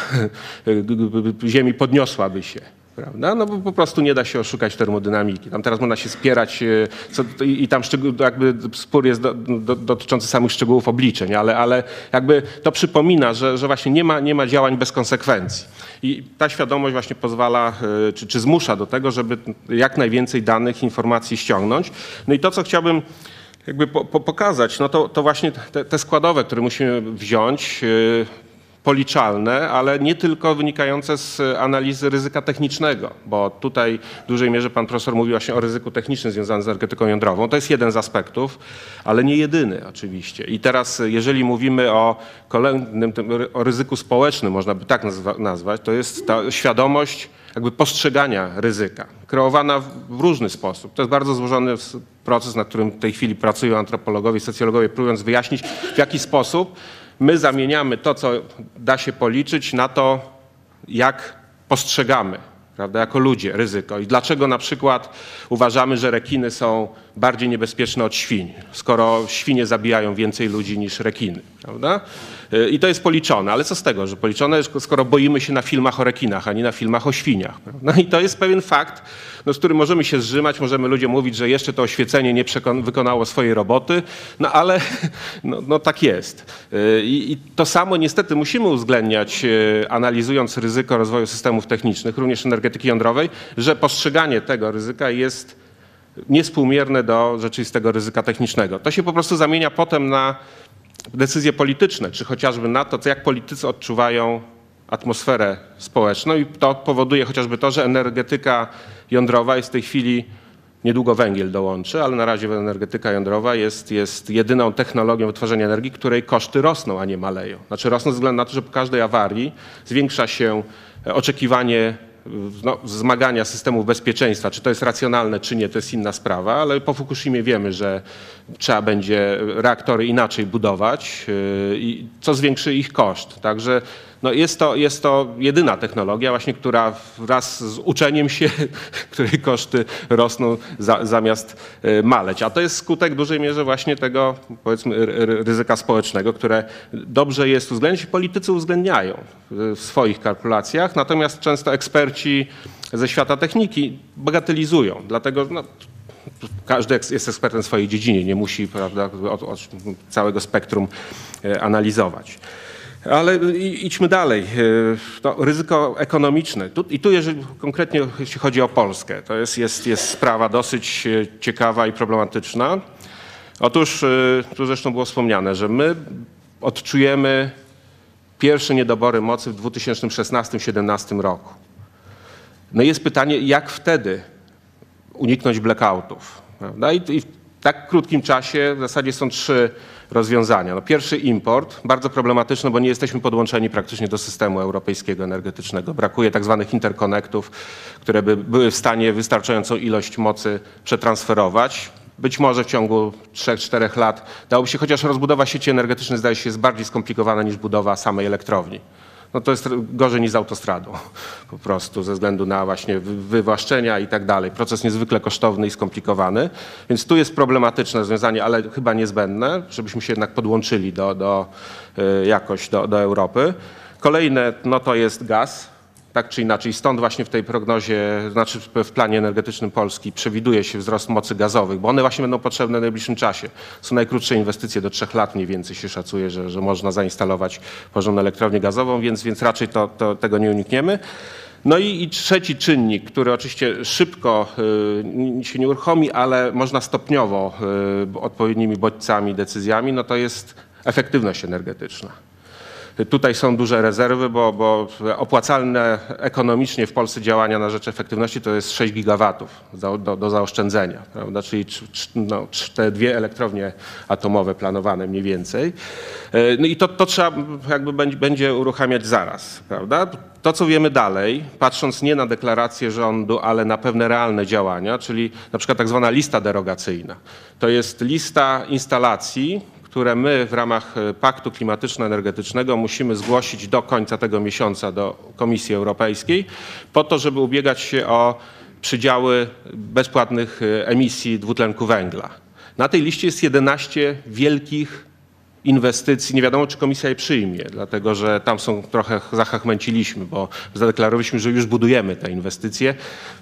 (laughs) Ziemi podniosłaby się. Prawda? No bo po prostu nie da się oszukać termodynamiki. Tam teraz można się spierać e, co, i, i tam szczegół, jakby spór jest do, do, dotyczący samych szczegółów obliczeń, ale, ale jakby to przypomina, że, że właśnie nie ma, nie ma działań bez konsekwencji. I ta świadomość właśnie pozwala, e, czy, czy zmusza do tego, żeby jak najwięcej danych, informacji ściągnąć. No i to, co chciałbym jakby po, po, pokazać, no to, to właśnie te, te składowe, które musimy wziąć, yy, policzalne, ale nie tylko wynikające z analizy ryzyka technicznego, bo tutaj w dużej mierze pan profesor mówił właśnie o ryzyku technicznym związanym z energetyką jądrową. To jest jeden z aspektów, ale nie jedyny oczywiście. I teraz jeżeli mówimy o kolejnym, o ryzyku społecznym, można by tak nazwa, nazwać, to jest ta świadomość jakby postrzegania ryzyka, kreowana w, różny sposób. To jest bardzo złożony proces, nad którym w tej chwili pracują antropologowie i socjologowie, próbując wyjaśnić, w jaki sposób my zamieniamy to, co da się policzyć, na to, jak postrzegamy, prawda, jako ludzie ryzyko. I dlaczego na przykład uważamy, że rekiny są bardziej niebezpieczne od świń, skoro świnie zabijają więcej ludzi niż rekiny, prawda? Y, I to jest policzone, ale co z tego, że policzone, jest, skoro boimy się na filmach o rekinach, a nie na filmach o świniach, prawda? I to jest pewien fakt, no, z którym możemy się zrzymać, możemy ludziom mówić, że jeszcze to oświecenie nie wykonało swojej roboty, no ale (laughs) no, no tak jest. Y, I, I to samo niestety musimy uwzględniać, y, analizując ryzyko rozwoju systemów technicznych, również energetyki jądrowej, że postrzeganie tego ryzyka jest niespółmierne do rzeczywistego ryzyka technicznego. To się po prostu zamienia potem na decyzje polityczne, czy chociażby na to, jak politycy odczuwają atmosferę społeczną i to powoduje chociażby to, że energetyka jądrowa jest w tej chwili, niedługo węgiel dołączy, ale na razie energetyka jądrowa jest, jest jedyną technologią wytwarzania energii, której koszty rosną, a nie maleją. Znaczy rosną ze względu na to, że po każdej awarii zwiększa się oczekiwanie no, zmagania systemów bezpieczeństwa. Czy to jest racjonalne, czy nie, to jest inna sprawa, ale po Fukushimie wiemy, że trzeba będzie reaktory inaczej budować, i co zwiększy ich koszt. Także no jest, to, jest to jedyna technologia właśnie, która wraz z uczeniem się, (laughs) której koszty rosną za, zamiast y, maleć. A to jest skutek w dużej mierze właśnie tego powiedzmy ry- ry- ryzyka społecznego, które dobrze jest uwzględnić politycy uwzględniają w swoich kalkulacjach, natomiast często eksperci ze świata techniki bagatelizują, dlatego no, każdy jest ekspertem w swojej dziedzinie, nie musi prawda, od, od całego spektrum e, analizować. Ale idźmy dalej. E, No, ryzyko ekonomiczne. Tu, I tu, jeżeli konkretnie jeśli chodzi o Polskę, to jest, jest, jest sprawa dosyć e, ciekawa i problematyczna. Otóż, e, tu zresztą było wspomniane, że my odczujemy pierwsze niedobory mocy w 2016-2017 roku. No i jest pytanie, jak wtedy uniknąć blackoutów. I, I w tak krótkim czasie w zasadzie są trzy rozwiązania. No pierwszy import, bardzo problematyczny, bo nie jesteśmy podłączeni praktycznie do systemu europejskiego energetycznego. Brakuje tak zwanych interkonektów, które by były w stanie wystarczającą ilość mocy przetransferować. Być może w ciągu 3-4 lat dałoby się, chociaż rozbudowa sieci energetycznej zdaje się jest bardziej skomplikowana niż budowa samej elektrowni no to jest gorzej niż z autostradą (laughs) po prostu ze względu na właśnie wy- wywłaszczenia i tak dalej. Proces niezwykle kosztowny i skomplikowany, więc tu jest problematyczne rozwiązanie, ale chyba niezbędne, żebyśmy się jednak podłączyli do, do, y, jakoś do, do Europy. Kolejne no to jest gaz. Tak czy inaczej, stąd właśnie w tej prognozie, znaczy w- planie energetycznym Polski przewiduje się wzrost mocy gazowych, bo one właśnie będą potrzebne w najbliższym czasie. Są najkrótsze inwestycje, do trzech lat mniej więcej się szacuje, że, że można zainstalować porządną elektrownię gazową, więc, więc raczej to, to, tego nie unikniemy. No i, i trzeci czynnik, który oczywiście szybko y, się nie uruchomi, ale można stopniowo y, odpowiednimi bodźcami, decyzjami, no to jest efektywność energetyczna. Tutaj są duże rezerwy, bo, bo opłacalne ekonomicznie w Polsce działania na rzecz efektywności to jest 6 gigawatów do, do, do zaoszczędzenia, prawda? czyli no, te dwie elektrownie atomowe planowane mniej więcej. E, No i to, to trzeba jakby będzie, będzie uruchamiać zaraz. Prawda? To, co wiemy dalej, patrząc nie na deklaracje rządu, ale na pewne realne działania, czyli na przykład tak zwana lista derogacyjna. To jest lista instalacji, które my w ramach e, Paktu Klimatyczno-Energetycznego musimy zgłosić do końca tego miesiąca do Komisji Europejskiej, po to, żeby ubiegać się o przydziały bezpłatnych e, emisji dwutlenku węgla. Na tej liście jest 11 wielkich inwestycji. Nie wiadomo, czy komisja je przyjmie, dlatego że tam są trochę zachachmęciliśmy, bo zadeklarowaliśmy, że już budujemy te inwestycje.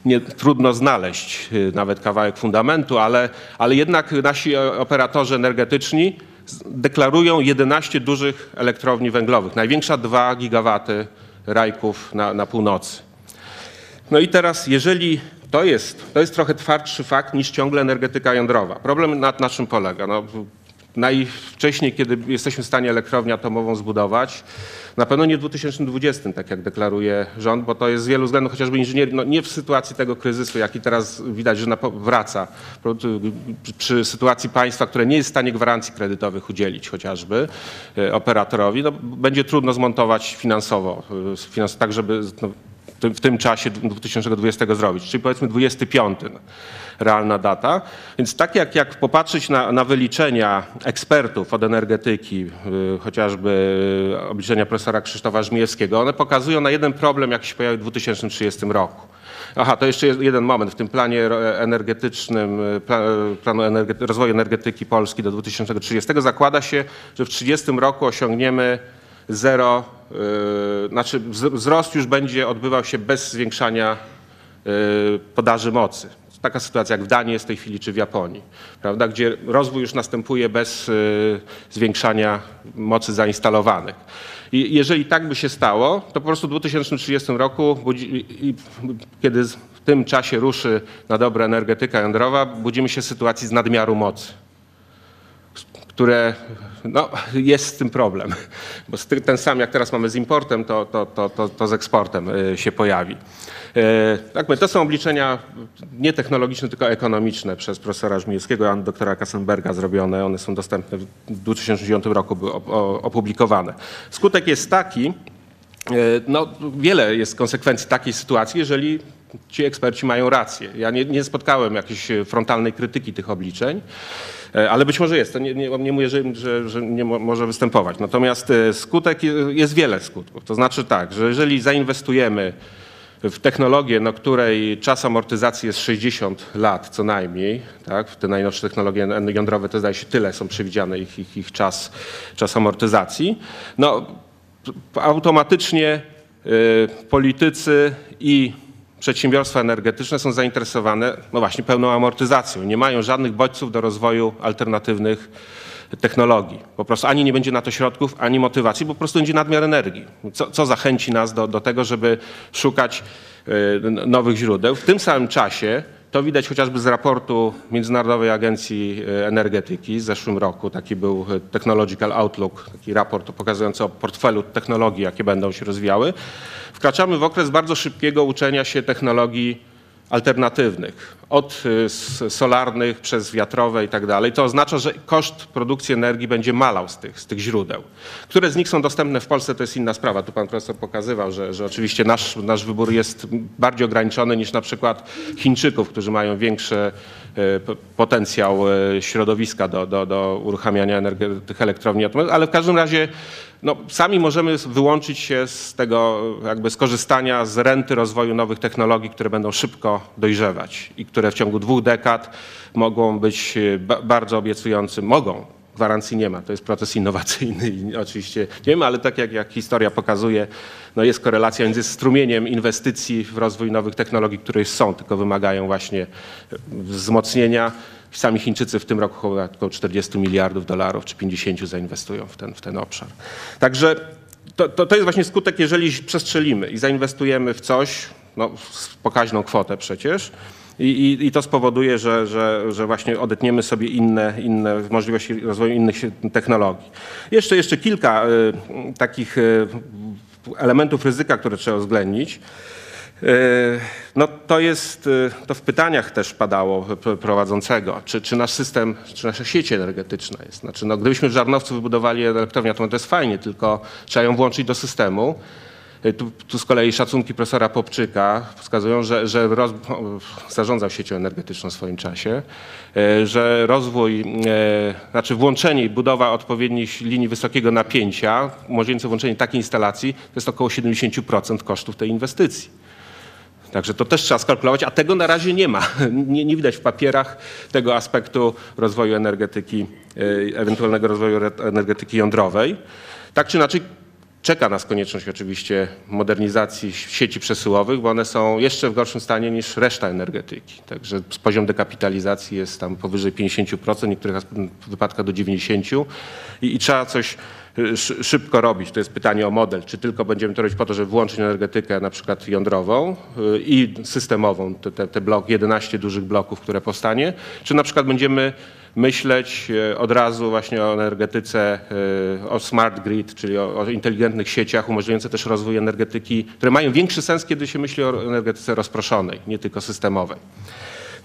Nie, trudno znaleźć y, nawet kawałek fundamentu, ale, ale jednak nasi operatorzy energetyczni deklarują 11 dużych elektrowni węglowych. Największa 2 gigawaty rajków na, na północy. No i teraz, jeżeli to jest, to jest trochę twardszy fakt niż ciągle energetyka jądrowa. Problem na, na czym polega? No, najwcześniej, kiedy jesteśmy w stanie elektrownię atomową zbudować, na pewno nie w 2020, tak jak deklaruje rząd, bo to jest z wielu względów, chociażby inżynier, no nie w sytuacji tego kryzysu, jaki teraz widać, że wraca, przy- sytuacji państwa, które nie jest w stanie gwarancji kredytowych udzielić chociażby e, operatorowi, no, będzie trudno zmontować finansowo, e, tak żeby no, w tym, czasie 2020 zrobić, czyli powiedzmy 25 no, realna data. Więc tak jak, jak popatrzeć na, na wyliczenia ekspertów od energetyki, y, chociażby obliczenia profesora Krzysztofa Żmijewskiego, one pokazują na jeden problem, jak się pojawi w 2030 roku. Aha, to jeszcze jeden moment. W tym planie energetycznym, y, pla, planu energety, rozwoju energetyki Polski do 2030 zakłada się, że w 30 roku osiągniemy zero, yy, znaczy wz- wzrost już będzie odbywał się bez zwiększania yy, podaży mocy. Taka sytuacja jak w Danii jest w tej chwili, czy w Japonii, prawda, gdzie rozwój już następuje bez yy, zwiększania mocy zainstalowanych. I jeżeli tak by się stało, to po prostu w 2030 roku, kiedy w tym czasie ruszy na dobre energetyka jądrowa, budzimy się w sytuacji z nadmiaru mocy które no, jest z tym problem, bo ten sam jak teraz mamy z importem, to, to, to, to, z eksportem y, się pojawi. Y, Tak, to są obliczenia nie technologiczne, tylko ekonomiczne przez profesora Żmijewskiego i doktora Kassenberga zrobione. One są dostępne w 2009 roku, były opublikowane. Skutek jest taki, E, No, wiele jest konsekwencji takiej sytuacji, jeżeli ci eksperci mają rację. Ja nie, nie spotkałem jakiejś frontalnej krytyki tych obliczeń, ale być może jest. To nie, nie, nie mówię, że, że, że nie mo, może występować. Natomiast e, skutek jest wiele skutków. To znaczy tak, że jeżeli zainwestujemy w technologię, no, której czas amortyzacji jest 60 lat co najmniej, tak? te najnowsze technologie jądrowe to zdaje się tyle są przewidziane ich, ich, ich czas, czas amortyzacji, no automatycznie y, politycy i przedsiębiorstwa energetyczne są zainteresowane no właśnie pełną amortyzacją. Nie mają żadnych bodźców do rozwoju alternatywnych technologii. Po prostu ani nie będzie na to środków, ani motywacji, bo po prostu będzie nadmiar energii. Co, co zachęci nas do, do tego, żeby szukać y, nowych źródeł. W tym samym czasie to widać chociażby z raportu Międzynarodowej Agencji y, Energetyki z zeszłym roku. Taki był y, Technological Outlook, taki raport pokazujący o portfelu technologii, jakie będą się rozwijały. Wkraczamy w okres bardzo szybkiego uczenia się technologii alternatywnych, od y, solarnych przez wiatrowe i tak dalej, to oznacza, że koszt produkcji energii będzie malał z tych, z tych źródeł. Które z nich są dostępne w Polsce, to jest inna sprawa. Tu pan profesor pokazywał, że, że oczywiście nasz, nasz wybór jest bardziej ograniczony niż na przykład Chińczyków, którzy mają większy potencjał y, środowiska do, do, do uruchamiania tych elektrowni atomowych, ale w każdym razie no, sami możemy wyłączyć się z tego jakby skorzystania z renty rozwoju nowych technologii, które będą szybko dojrzewać i które w ciągu dwóch dekad mogą być e, bardzo obiecującym, mogą, gwarancji nie ma, to jest proces innowacyjny i (laughs) oczywiście nie ma, ale tak jak, jak historia pokazuje, no jest korelacja między strumieniem inwestycji w rozwój nowych technologii, które są, tylko wymagają właśnie e, wzmocnienia Sami Chińczycy w tym roku około 40 miliardów dolarów czy 50 zainwestują w ten, w ten obszar. Także to, to, to jest właśnie skutek, jeżeli przestrzelimy i zainwestujemy w coś, no, pokaźną kwotę przecież, i, i, I, to spowoduje, że, że, że właśnie odetniemy sobie inne, inne możliwości rozwoju innych technologii. Jeszcze, jeszcze kilka y, takich y, elementów ryzyka, które trzeba uwzględnić. E, no to jest, e, to w pytaniach też padało prowadzącego, czy, czy nasz system, czy nasza sieć energetyczna jest. Znaczy, no, gdybyśmy w Żarnowcu wybudowali elektrownię to jest fajnie, tylko trzeba ją włączyć do systemu. E, tu, tu, z kolei szacunki profesora Popczyka wskazują, że, że roz, zarządzał siecią energetyczną w swoim czasie, że rozwój, znaczy włączenie i budowa odpowiednich linii wysokiego napięcia, umożliwiające włączenie takiej instalacji, to jest około 70% kosztów tej inwestycji. Także to też trzeba skalkulować, a tego na razie nie ma. (laughs) Nie, nie widać w papierach tego aspektu rozwoju energetyki, e, ewentualnego rozwoju energetyki jądrowej. Tak czy inaczej czeka nas konieczność oczywiście modernizacji sieci przesyłowych, bo one są jeszcze w gorszym stanie niż reszta energetyki. Także poziom dekapitalizacji jest tam powyżej 50%, w niektórych wypadkach do 90% i, i trzeba coś szybko robić. To jest pytanie o model. Czy tylko będziemy to robić po to, żeby włączyć energetykę na przykład jądrową y, i systemową, te, te, blok, 11 dużych bloków, które powstanie, czy na przykład będziemy myśleć y, od razu właśnie o energetyce, y, o smart grid, czyli o, o inteligentnych sieciach umożliwiających też rozwój energetyki, które mają większy sens, kiedy się myśli o energetyce rozproszonej, nie tylko systemowej.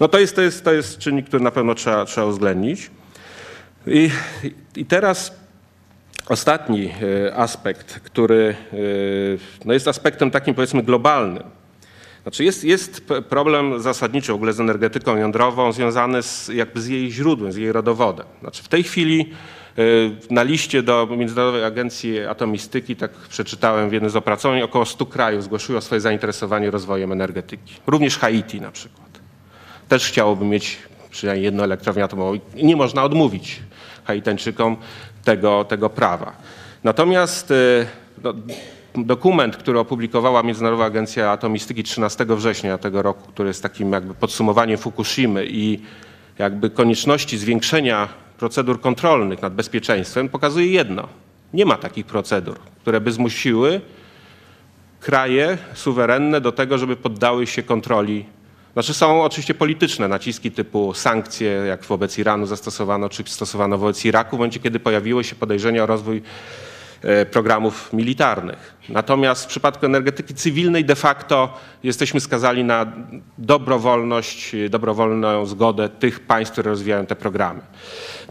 No to jest, to jest, to jest czynnik, który na pewno trzeba, trzeba uwzględnić. I, I teraz Ostatni e, aspekt, który e, no jest aspektem takim powiedzmy globalnym. Znaczy jest, jest problem zasadniczy w ogóle z energetyką jądrową związany z, jakby z jej źródłem, z jej rodowodem. Znaczy w tej chwili e, na liście do Międzynarodowej Agencji Atomistyki, tak przeczytałem w jednym z opracowań, około 100 krajów zgłosiło swoje zainteresowanie rozwojem energetyki. Również Haiti na przykład. Też chciałoby mieć przynajmniej jedną elektrownię atomową. Nie można odmówić Haitańczykom tego, tego prawa. Natomiast y, no, dokument, który opublikowała Międzynarodowa Agencja Atomistyki 13 września tego roku, który jest takim jakby podsumowaniem Fukushimy i jakby konieczności zwiększenia procedur kontrolnych nad bezpieczeństwem, pokazuje jedno. Nie ma takich procedur, które by zmusiły kraje suwerenne do tego, żeby poddały się kontroli znaczy są oczywiście polityczne naciski typu sankcje, jak wobec Iranu zastosowano, czy stosowano wobec Iraku, w momencie kiedy pojawiły się podejrzenia o rozwój e, programów militarnych. Natomiast w przypadku energetyki cywilnej de facto jesteśmy skazani na dobrowolność, dobrowolną zgodę tych państw, które rozwijają te programy.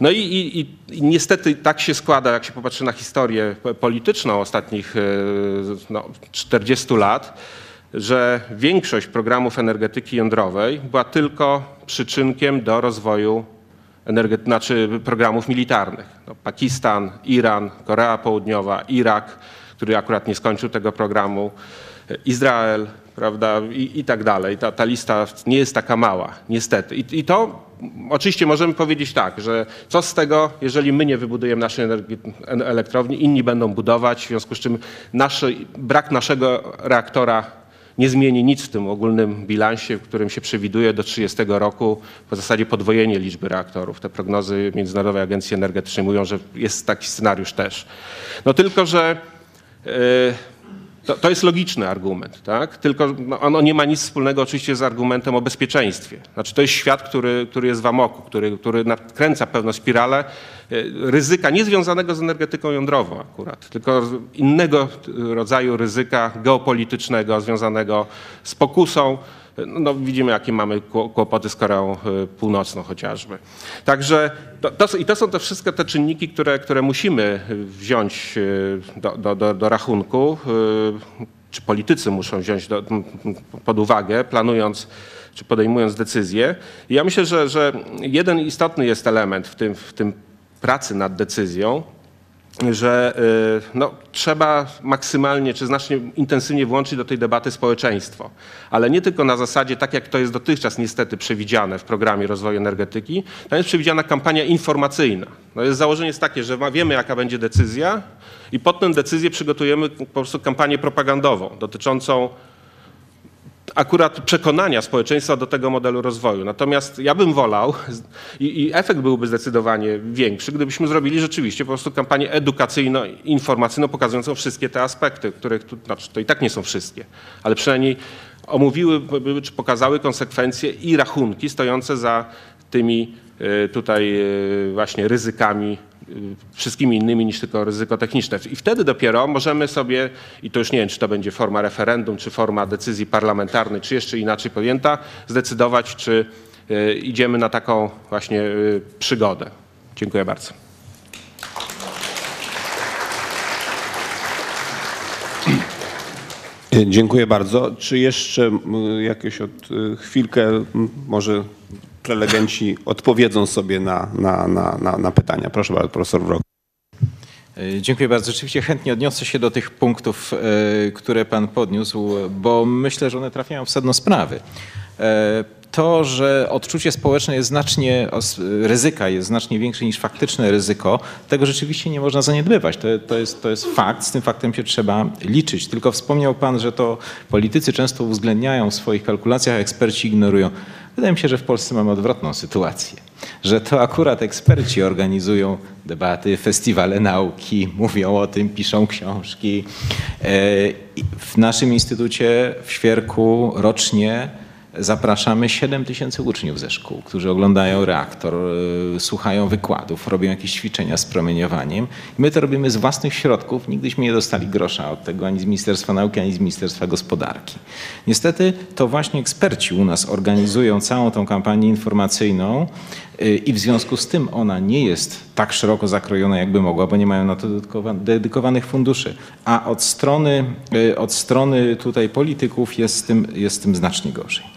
No i, i, i niestety tak się składa, jak się popatrzy na historię polityczną ostatnich e, no, 40 lat, że większość programów energetyki jądrowej była tylko przyczynkiem do rozwoju energety- znaczy programów militarnych. No, Pakistan, Iran, Korea Południowa, Irak, który akurat nie skończył tego programu, Izrael, prawda, i, i tak dalej. Ta, ta lista nie jest taka mała, niestety. I, I to oczywiście możemy powiedzieć tak, że co z tego, jeżeli my nie wybudujemy naszej energi- en- elektrowni, inni będą budować, w związku z czym nasz, brak naszego reaktora nie zmieni nic w tym ogólnym bilansie, w którym się przewiduje do 30 roku w zasadzie podwojenie liczby reaktorów. Te prognozy Międzynarodowej Agencji Energetycznej mówią, że jest taki scenariusz też. No tylko, że yy, to, to jest logiczny argument, tak? tylko no, ono nie ma nic wspólnego oczywiście z argumentem o bezpieczeństwie. Znaczy to jest świat, który, który jest w amoku, który, który nakręca pewną spiralę y, ryzyka niezwiązanego z energetyką jądrową akurat, tylko innego rodzaju ryzyka geopolitycznego związanego z pokusą no, widzimy, jakie mamy kło- kłopoty z Koreą y, Północną chociażby. Także to, to, i to są te wszystkie te czynniki, które, które musimy wziąć y, do, do, do, do rachunku, y, czy politycy muszą wziąć do, pod uwagę, planując czy podejmując decyzje. I ja myślę, że, że jeden istotny jest element w tym, w tym pracy nad decyzją, że y, no, trzeba maksymalnie czy znacznie intensywnie włączyć do tej debaty społeczeństwo. Ale nie tylko na zasadzie, tak jak to jest dotychczas niestety przewidziane w programie rozwoju energetyki, tam jest przewidziana kampania informacyjna. No jest, założenie jest takie, że wiemy jaka będzie decyzja i pod tę decyzję przygotujemy po prostu kampanię propagandową dotyczącą akurat przekonania społeczeństwa do tego modelu rozwoju. Natomiast ja bym wolał i, i efekt byłby zdecydowanie większy, gdybyśmy zrobili rzeczywiście po prostu kampanię edukacyjno-informacyjną pokazującą wszystkie te aspekty, których tu, znaczy to i tak nie są wszystkie, ale przynajmniej omówiły czy pokazały konsekwencje i rachunki stojące za tymi y, tutaj y, właśnie ryzykami wszystkimi innymi niż tylko ryzyko techniczne. I wtedy dopiero możemy sobie, i to już nie wiem, czy to będzie forma referendum, czy forma decyzji parlamentarnej, czy jeszcze inaczej pojęta, zdecydować, czy y, idziemy na taką właśnie y, przygodę. Dziękuję bardzo. Dziękuję bardzo. Czy jeszcze jakieś od y, chwilkę może prelegenci odpowiedzą sobie na, na, na, na, na pytania? Proszę bardzo, profesor Wrok. E, Dziękuję bardzo. Rzeczywiście chętnie odniosę się do tych punktów, e, które Pan podniósł, bo myślę, że one trafiają w sedno sprawy. E, To, że odczucie społeczne jest znacznie, ryzyka jest znacznie większe niż faktyczne ryzyko, tego rzeczywiście nie można zaniedbywać. To, to, jest, to jest fakt, z tym faktem się trzeba liczyć. Tylko wspomniał Pan, że to politycy często uwzględniają w swoich kalkulacjach, eksperci ignorują. Wydaje mi się, że w Polsce mamy odwrotną sytuację, że to akurat eksperci organizują debaty, festiwale nauki, mówią o tym, piszą książki. E, W naszym instytucie w Świerku rocznie zapraszamy 7 tysięcy uczniów ze szkół, którzy oglądają reaktor, e, słuchają wykładów, robią jakieś ćwiczenia z promieniowaniem. My to robimy z własnych środków. Nigdyśmy nie dostali grosza od tego ani z Ministerstwa Nauki, ani z Ministerstwa Gospodarki. Niestety to właśnie eksperci u nas organizują całą tą kampanię informacyjną y, i w związku z tym ona nie jest tak szeroko zakrojona, jakby mogła, bo nie mają na to dedykowa- dedykowanych funduszy. A od strony, y, od strony tutaj polityków jest z tym, jest z tym znacznie gorzej.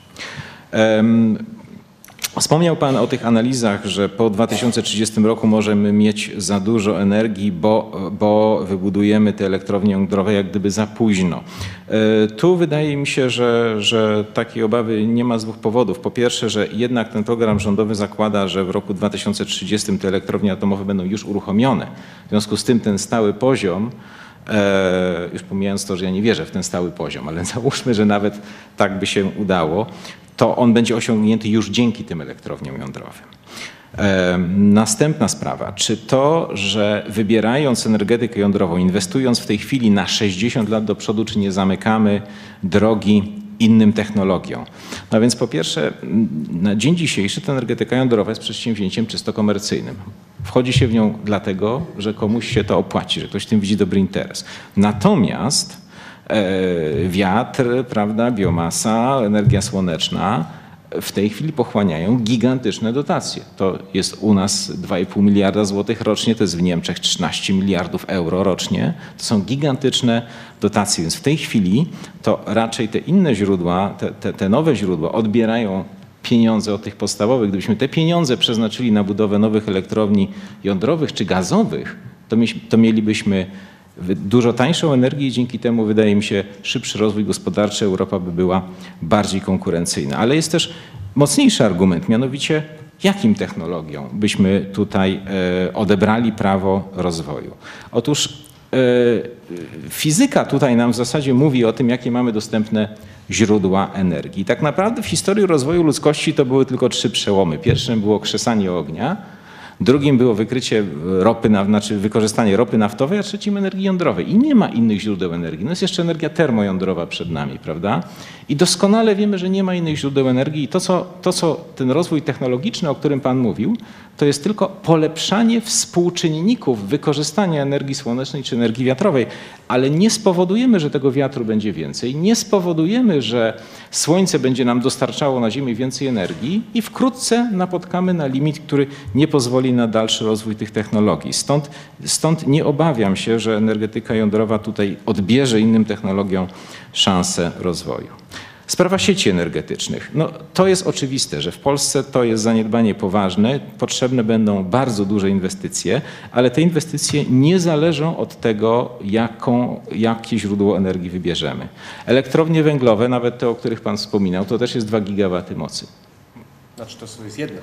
Wspomniał Pan o tych analizach, że po 2030 roku możemy mieć za dużo energii, bo, bo wybudujemy te elektrownie jądrowe jak gdyby za późno. E, Tu wydaje mi się, że, że takiej obawy nie ma z dwóch powodów. Po pierwsze, że jednak ten program rządowy zakłada, że w roku 2030 te elektrownie atomowe będą już uruchomione. W związku z tym ten stały poziom już pomijając to, że ja nie wierzę w ten stały poziom, ale (laughs) załóżmy, że nawet tak by się udało, to on będzie osiągnięty już dzięki tym elektrowniom jądrowym. E, Następna sprawa, czy to, że wybierając energetykę jądrową, inwestując w tej chwili na 60 lat do przodu, czy nie zamykamy drogi innym technologiom? No więc po pierwsze, na dzień dzisiejszy ta energetyka jądrowa jest przedsięwzięciem czysto komercyjnym. Wchodzi się w nią dlatego, że komuś się to opłaci, że ktoś w tym widzi dobry interes. Natomiast e, wiatr, prawda, biomasa, energia słoneczna w tej chwili pochłaniają gigantyczne dotacje. To jest u nas 2,5 miliarda złotych rocznie, to jest w Niemczech 13 miliardów euro rocznie. To są gigantyczne dotacje, więc w tej chwili to raczej te inne źródła, te, te, te nowe źródła odbierają pieniądze od tych podstawowych. Gdybyśmy te pieniądze przeznaczyli na budowę nowych elektrowni jądrowych czy gazowych, to, to mielibyśmy dużo tańszą energię i dzięki temu wydaje mi się szybszy rozwój gospodarczy Europa by była bardziej konkurencyjna. Ale jest też mocniejszy argument, mianowicie jakim technologiom byśmy tutaj e, odebrali prawo rozwoju. Otóż e, fizyka tutaj nam w zasadzie mówi o tym, jakie mamy dostępne źródła energii. Tak naprawdę w historii rozwoju ludzkości to były tylko trzy przełomy. Pierwszym było krzesanie ognia, Drugim było wykrycie ropy, znaczy wykorzystanie ropy naftowej, a trzecim energii jądrowej. I nie ma innych źródeł energii. No jest jeszcze energia termojądrowa przed nami, prawda? I doskonale wiemy, że nie ma innych źródeł energii. I to co, to, co ten rozwój technologiczny, o którym Pan mówił, to jest tylko polepszanie współczynników wykorzystania energii słonecznej czy energii wiatrowej, ale nie spowodujemy, że tego wiatru będzie więcej, nie spowodujemy, że słońce będzie nam dostarczało na Ziemię więcej energii i wkrótce napotkamy na limit, który nie pozwoli na dalszy rozwój tych technologii. Stąd, stąd nie obawiam się, że energetyka jądrowa tutaj odbierze innym technologiom szansę rozwoju. Sprawa sieci energetycznych. No, to jest oczywiste, że w Polsce to jest zaniedbanie poważne. Potrzebne będą bardzo duże inwestycje, ale te inwestycje nie zależą od tego, jaką, jakie źródło energii wybierzemy. Elektrownie węglowe, nawet te, o których Pan wspominał, to też jest 2 gigawaty mocy. Znaczy to jest jedna.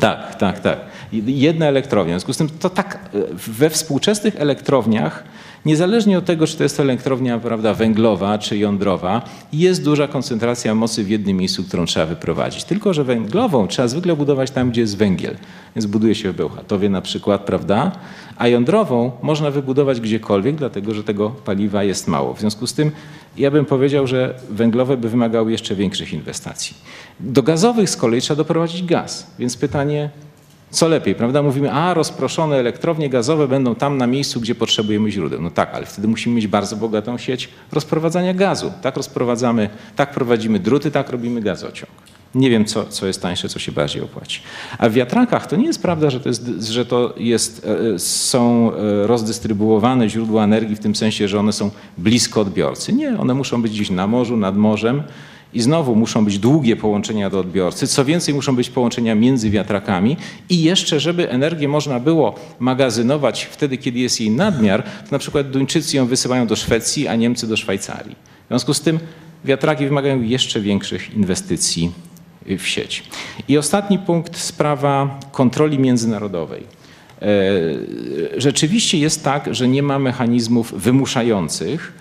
Tak, tak, tak. Jedna elektrownia. W związku z tym to tak we współczesnych elektrowniach Niezależnie od tego, czy to jest elektrownia prawda, węglowa czy jądrowa, jest duża koncentracja mocy w jednym miejscu, którą trzeba wyprowadzić. Tylko, że węglową trzeba zwykle budować tam, gdzie jest węgiel. Więc buduje się w Bełchatowie na przykład, prawda? A jądrową można wybudować gdziekolwiek, dlatego że tego paliwa jest mało. W związku z tym ja bym powiedział, że węglowe by wymagały jeszcze większych inwestycji. Do gazowych z kolei trzeba doprowadzić gaz. Więc pytanie, co lepiej, prawda? Mówimy, a rozproszone elektrownie gazowe będą tam na miejscu, gdzie potrzebujemy źródeł. No tak, ale wtedy musimy mieć bardzo bogatą sieć rozprowadzania gazu. Tak rozprowadzamy, tak prowadzimy druty, tak robimy gazociąg. Nie wiem, co, co jest tańsze, co się bardziej opłaci. A w wiatrakach to nie jest prawda, że to, jest, że to jest, e, są e, rozdystrybuowane źródła energii w tym sensie, że one są blisko odbiorcy. Nie, one muszą być gdzieś na morzu, nad morzem i znowu muszą być długie połączenia do odbiorcy. Co więcej, muszą być połączenia między wiatrakami. I jeszcze, żeby energię można było magazynować wtedy, kiedy jest jej nadmiar, to na przykład Duńczycy ją wysyłają do Szwecji, a Niemcy do Szwajcarii. W związku z tym wiatraki wymagają jeszcze większych inwestycji w sieć. I ostatni punkt, sprawa kontroli międzynarodowej. E, rzeczywiście jest tak, że nie ma mechanizmów wymuszających,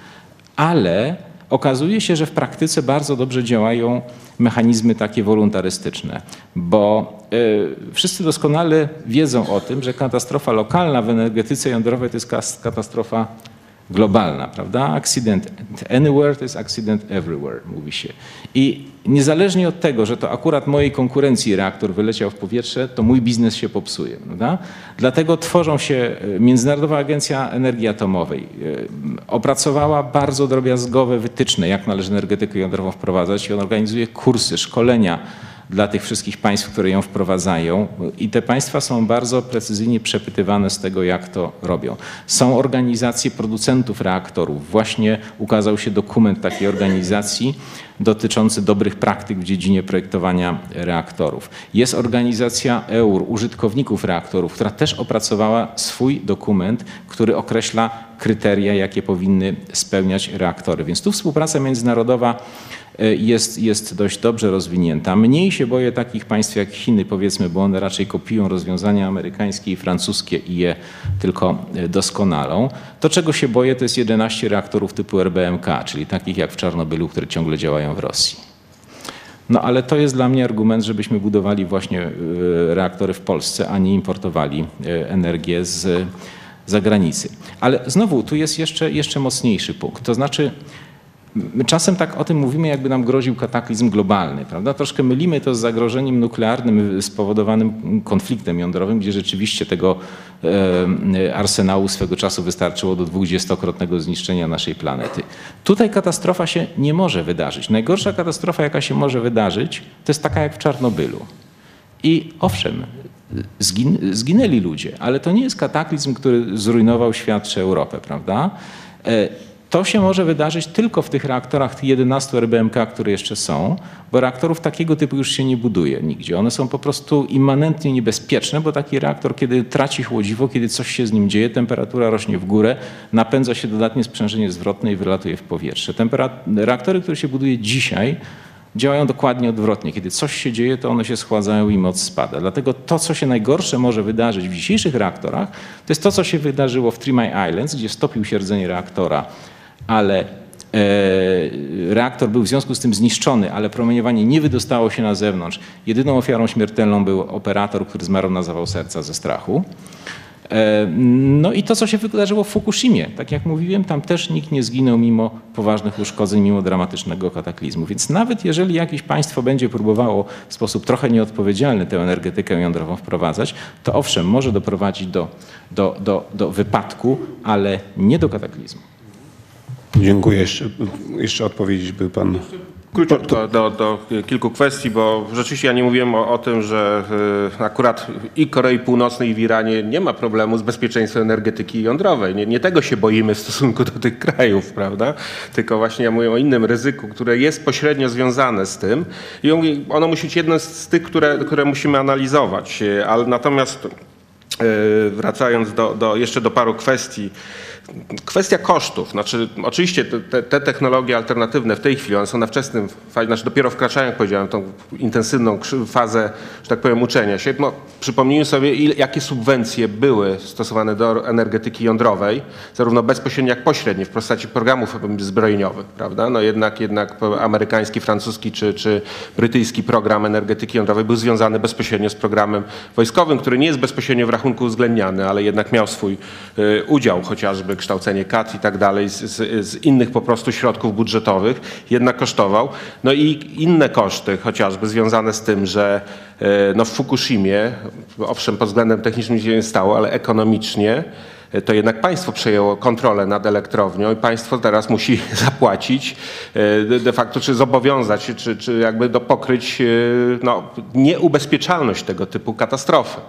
ale okazuje się, że w praktyce bardzo dobrze działają mechanizmy takie wolontarystyczne, bo y, wszyscy doskonale wiedzą o tym, że katastrofa lokalna w energetyce jądrowej to jest katastrofa globalna, prawda? Accident anywhere to jest accident everywhere, mówi się. I niezależnie od tego, że to akurat mojej konkurencji reaktor wyleciał w powietrze, to mój biznes się popsuje, prawda? Dlatego tworzą się, e, Międzynarodowa Agencja Energii Atomowej e, opracowała bardzo drobiazgowe wytyczne, jak należy energetykę jądrową wprowadzać i on organizuje kursy, szkolenia, dla tych wszystkich państw, które ją wprowadzają i te państwa są bardzo precyzyjnie przepytywane z tego, jak to robią. Są organizacje producentów reaktorów. Właśnie ukazał się dokument takiej organizacji dotyczący dobrych praktyk w dziedzinie projektowania reaktorów. Jest organizacja EUR, użytkowników reaktorów, która też opracowała swój dokument, który określa kryteria, jakie powinny spełniać reaktory. Więc tu współpraca międzynarodowa jest, jest dość dobrze rozwinięta. Mniej się boję takich państw jak Chiny, powiedzmy, bo one raczej kopiują rozwiązania amerykańskie i francuskie i je tylko e, doskonalą. To, czego się boję, to jest 11 reaktorów typu RBMK, czyli takich jak w Czarnobylu, które ciągle działają w Rosji. No ale to jest dla mnie argument, żebyśmy budowali właśnie e, reaktory w Polsce, a nie importowali energię z zagranicy. Ale znowu, tu jest jeszcze, jeszcze mocniejszy punkt. To znaczy, My czasem tak o tym mówimy, jakby nam groził kataklizm globalny, prawda? Troszkę mylimy to z zagrożeniem nuklearnym spowodowanym konfliktem jądrowym, gdzie rzeczywiście tego e, arsenału swego czasu wystarczyło do dwudziestokrotnego zniszczenia naszej planety. Tutaj katastrofa się nie może wydarzyć. Najgorsza katastrofa, jaka się może wydarzyć, to jest taka jak w Czarnobylu. I owszem, zgin zginęli ludzie, ale to nie jest kataklizm, który zrujnował świat czy Europę, prawda? To się może wydarzyć tylko w tych reaktorach, tych 11 RBMK, które jeszcze są, bo reaktorów takiego typu już się nie buduje nigdzie. One są po prostu immanentnie niebezpieczne, bo taki reaktor, kiedy traci chłodziwo, kiedy coś się z nim dzieje, temperatura rośnie w górę, napędza się dodatnie sprzężenie zwrotne i wylatuje w powietrze. reaktory, które się buduje dzisiaj, działają dokładnie odwrotnie. Kiedy coś się dzieje, to one się schładzają i moc spada. Dlatego to, co się najgorsze może wydarzyć w dzisiejszych reaktorach, to jest to, co się wydarzyło w Three Mile Islands, gdzie stopił się rdzenie reaktora ale e, reaktor był w związku z tym zniszczony, ale promieniowanie nie wydostało się na zewnątrz. Jedyną ofiarą śmiertelną był operator, który zmarł na zawał serca ze strachu. E, no i to, co się wydarzyło w Fukushimie, tak jak mówiłem, tam też nikt nie zginął mimo poważnych uszkodzeń, mimo dramatycznego kataklizmu. Więc nawet jeżeli jakieś państwo będzie próbowało w sposób trochę nieodpowiedzialny tę energetykę jądrową wprowadzać, to owszem, może doprowadzić do, do, do, do wypadku, ale nie do kataklizmu. Dziękuję. Jeszcze, jeszcze odpowiedzieć by pan. Króciutko do, do kilku kwestii, bo rzeczywiście ja nie mówiłem o, o tym, że y, akurat i Korei Północnej i w Iranie nie ma problemu z bezpieczeństwem energetyki jądrowej. Nie, nie tego się boimy w stosunku do tych krajów, prawda? Tylko właśnie ja mówię o innym ryzyku, które jest pośrednio związane z tym i ono musi być jedno z tych, które, które musimy analizować. Ale natomiast y, wracając do, do, jeszcze do paru kwestii, Kwestia kosztów. Znaczy, oczywiście te, te, technologie alternatywne w tej chwili, one są na wczesnym, znaczy dopiero wkraczają, jak powiedziałem, tą intensywną fazę, że tak powiem, uczenia się. No, przypomnijmy sobie, ile, jakie subwencje były stosowane do energetyki jądrowej, zarówno bezpośrednio, jak pośrednio, w postaci programów zbrojeniowych, prawda? No jednak, jednak amerykański, francuski czy, czy brytyjski program energetyki jądrowej był związany bezpośrednio z programem wojskowym, który nie jest bezpośrednio w rachunku uwzględniany, ale jednak miał swój y, udział chociażby kształcenie kat i tak dalej, z, z, innych po prostu środków budżetowych, jednak kosztował. No i inne koszty, chociażby związane z tym, że e, no w Fukushimie, owszem pod względem technicznym się nie stało, ale ekonomicznie e, to jednak państwo przejęło kontrolę nad elektrownią i państwo teraz musi (laughs) zapłacić e, de facto, czy zobowiązać, czy, czy jakby dopokryć no, nieubezpieczalność tego typu katastrofy.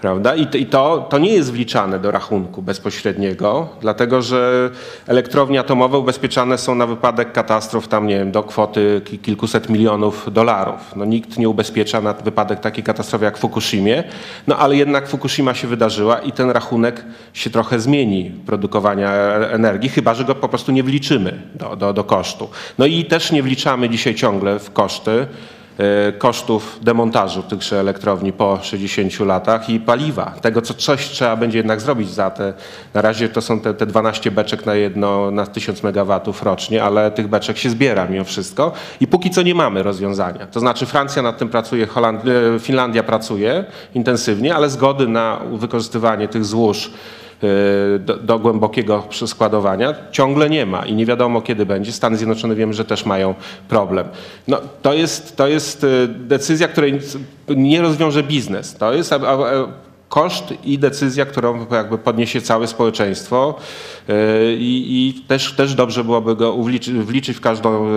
Prawda? I, to, to nie jest wliczane do rachunku bezpośredniego, dlatego że elektrownie atomowe ubezpieczane są na wypadek katastrof tam, nie wiem, do kwoty kilkuset milionów dolarów. No, nikt nie ubezpiecza na wypadek takiej katastrofy jak w Fukushimie, no ale jednak Fukushima się wydarzyła i ten rachunek się trochę zmieni produkowania energii, chyba że go po prostu nie wliczymy do, do, do kosztu. No i też nie wliczamy dzisiaj ciągle w koszty E, kosztów demontażu tychże elektrowni po 60 latach i paliwa. Tego, co coś trzeba będzie jednak zrobić za te, na razie to są te, te 12 beczek na jedno, na 1000 megawatów rocznie, ale tych beczek się zbiera mimo wszystko i póki co nie mamy rozwiązania. To znaczy Francja nad tym pracuje, Holand e, Finlandia pracuje intensywnie, ale zgody na wykorzystywanie tych złóż do, do, głębokiego składowania ciągle nie ma i nie wiadomo kiedy będzie. Stany Zjednoczone wiemy, że też mają problem. No, to, jest, to jest y, decyzja, której nie rozwiąże biznes. To jest koszt i decyzja, którą jakby podniesie całe społeczeństwo y, i, i też, też dobrze byłoby go wliczyć, wliczyć w każdą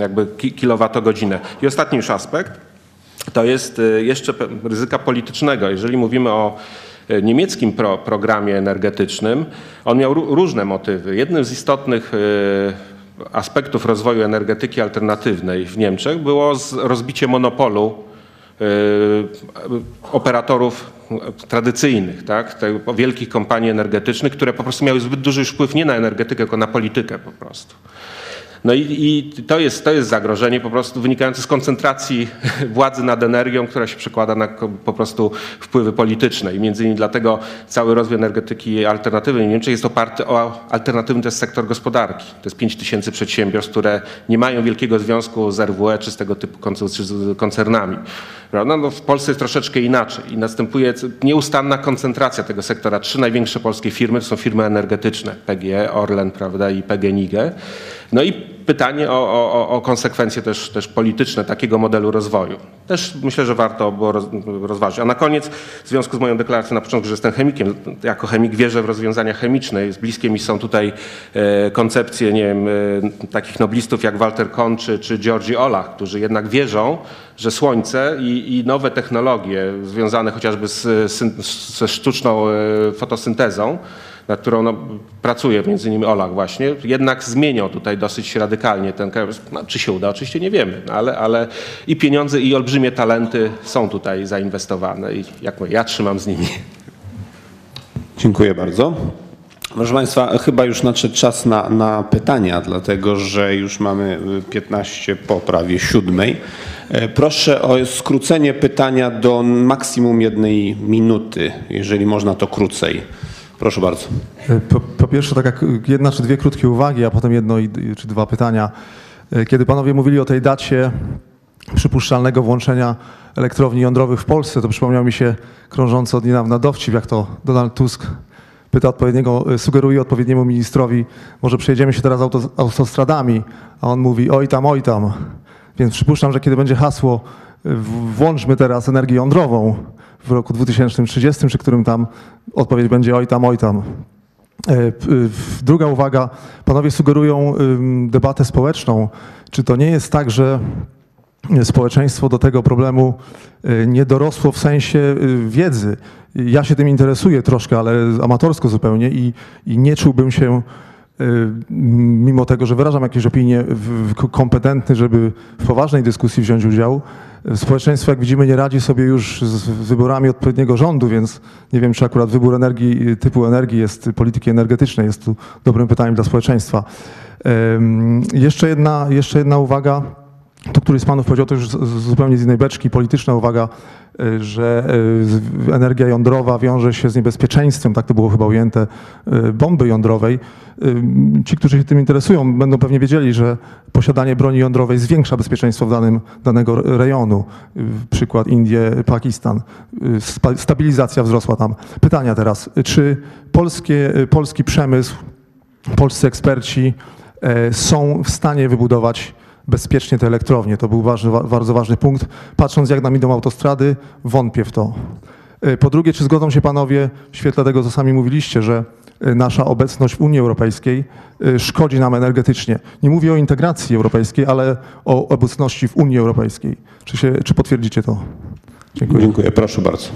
jakby kilowatogodzinę. I ostatni już aspekt to jest jeszcze ryzyka politycznego. Jeżeli mówimy o niemieckim pro, programie energetycznym, on miał różne motywy. Jednym z istotnych e, aspektów rozwoju energetyki alternatywnej w Niemczech było rozbicie monopolu e, operatorów tradycyjnych, tak, wielkich kompanii energetycznych, które po prostu miały zbyt duży wpływ nie na energetykę, tylko na politykę po prostu. No i, i, to, jest, to jest zagrożenie po prostu wynikające z koncentracji (laughs) władzy nad energią, która się przekłada na po prostu wpływy polityczne. I między innymi dlatego cały rozwój energetyki alternatywnej w Niemczech jest oparty o alternatywny też sektor gospodarki. To jest 5 tysięcy przedsiębiorstw, które nie mają wielkiego związku z RWE czy z tego typu koncernami. Prawda? No w Polsce jest troszeczkę inaczej i następuje nieustanna koncentracja tego sektora. Trzy największe polskie firmy to są firmy energetyczne, PGE, Orlen prawda, i PGNiG. No i pytanie o, o, o konsekwencje też, też polityczne takiego modelu rozwoju. Też myślę, że warto było roz, rozważyć. A na koniec, w związku z moją deklaracją na początku, że jestem chemikiem, jako chemik wierzę w rozwiązania chemiczne. Bliskie mi są tutaj e, koncepcje, nie wiem, e, takich noblistów jak Walter Kohn czy, czy Georgi Olach, którzy jednak wierzą, że słońce i, i nowe technologie związane chociażby z, z, ze sztuczną e, fotosyntezą, nad którą no, pracuje między innymi Olach właśnie, jednak zmienią tutaj dosyć radykalnie ten kraj. No, czy się uda? Oczywiście nie wiemy, no, ale, ale i pieniądze i olbrzymie talenty są tutaj zainwestowane i jak mówię, ja trzymam z nimi. Dziękuję bardzo. Proszę Państwa, chyba już nadszedł czas na, na pytania, dlatego że już mamy 15 po prawie siódmej. E, Proszę o skrócenie pytania do maksimum jednej minuty, jeżeli można to krócej. Proszę bardzo. Po, po pierwsze, tak jak jedna czy dwie krótkie uwagi, a potem jedno i, czy dwa pytania. Kiedy panowie mówili o tej dacie przypuszczalnego włączenia elektrowni jądrowych w Polsce, to przypomniał mi się krążący od niedawna dowcip, jak to Donald Tusk pyta odpowiedniego, sugeruje odpowiedniemu ministrowi, może przejedziemy się teraz auto, autostradami, a on mówi oj tam, oj tam. Więc przypuszczam, że kiedy będzie hasło włączmy teraz energię jądrową w roku 2030, czy którym tam odpowiedź będzie oj tam, oj tam. E, Druga uwaga, panowie sugerują debatę społeczną. Czy to nie jest tak, że społeczeństwo do tego problemu y, nie dorosło w sensie y, wiedzy? Ja się tym interesuję troszkę, ale amatorsko zupełnie i, i nie czułbym się, mimo tego, że wyrażam jakieś opinie, kompetentny, żeby w poważnej dyskusji wziąć udział. Społeczeństwo, jak widzimy, nie radzi sobie już z wyborami odpowiedniego rządu, więc nie wiem, czy akurat wybór energii, typu energii jest, polityki energetycznej jest tu dobrym pytaniem dla społeczeństwa. Jeszcze jedna, jeszcze jedna uwaga. Tu któryś z panów powiedział, to już zupełnie z innej beczki, polityczna uwaga, y, że y, energia jądrowa wiąże się z niebezpieczeństwem, tak to było chyba ujęte, y, bomby jądrowej. Ci, którzy się tym interesują, będą pewnie wiedzieli, że posiadanie broni jądrowej zwiększa bezpieczeństwo w danym, danego rejonu. Przykład Indie, Pakistan. Stabilizacja wzrosła tam. Pytania teraz. Czy polskie, polski przemysł, polscy eksperci są w stanie wybudować bezpiecznie te elektrownie. To był ważny, wa- bardzo ważny punkt. Patrząc jak nam idą autostrady, wątpię w to. E, Po drugie, czy zgodzą się panowie w świetle tego, co sami mówiliście, że e, nasza obecność w Unii Europejskiej e, szkodzi nam energetycznie? Nie mówię o integracji europejskiej, ale o obecności w Unii Europejskiej. Czy, się, czy potwierdzicie to? Dziękuję. Dziękuję. Proszę bardzo.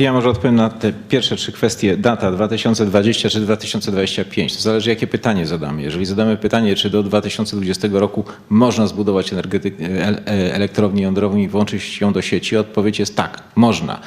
Ja może odpowiem na te pierwsze trzy kwestie. Data 2020 czy 2025. To zależy, jakie pytanie zadamy. Jeżeli zadamy pytanie, czy do 2020 roku można zbudować e- e- elektrownię jądrową i włączyć ją do sieci, odpowiedź jest tak, można.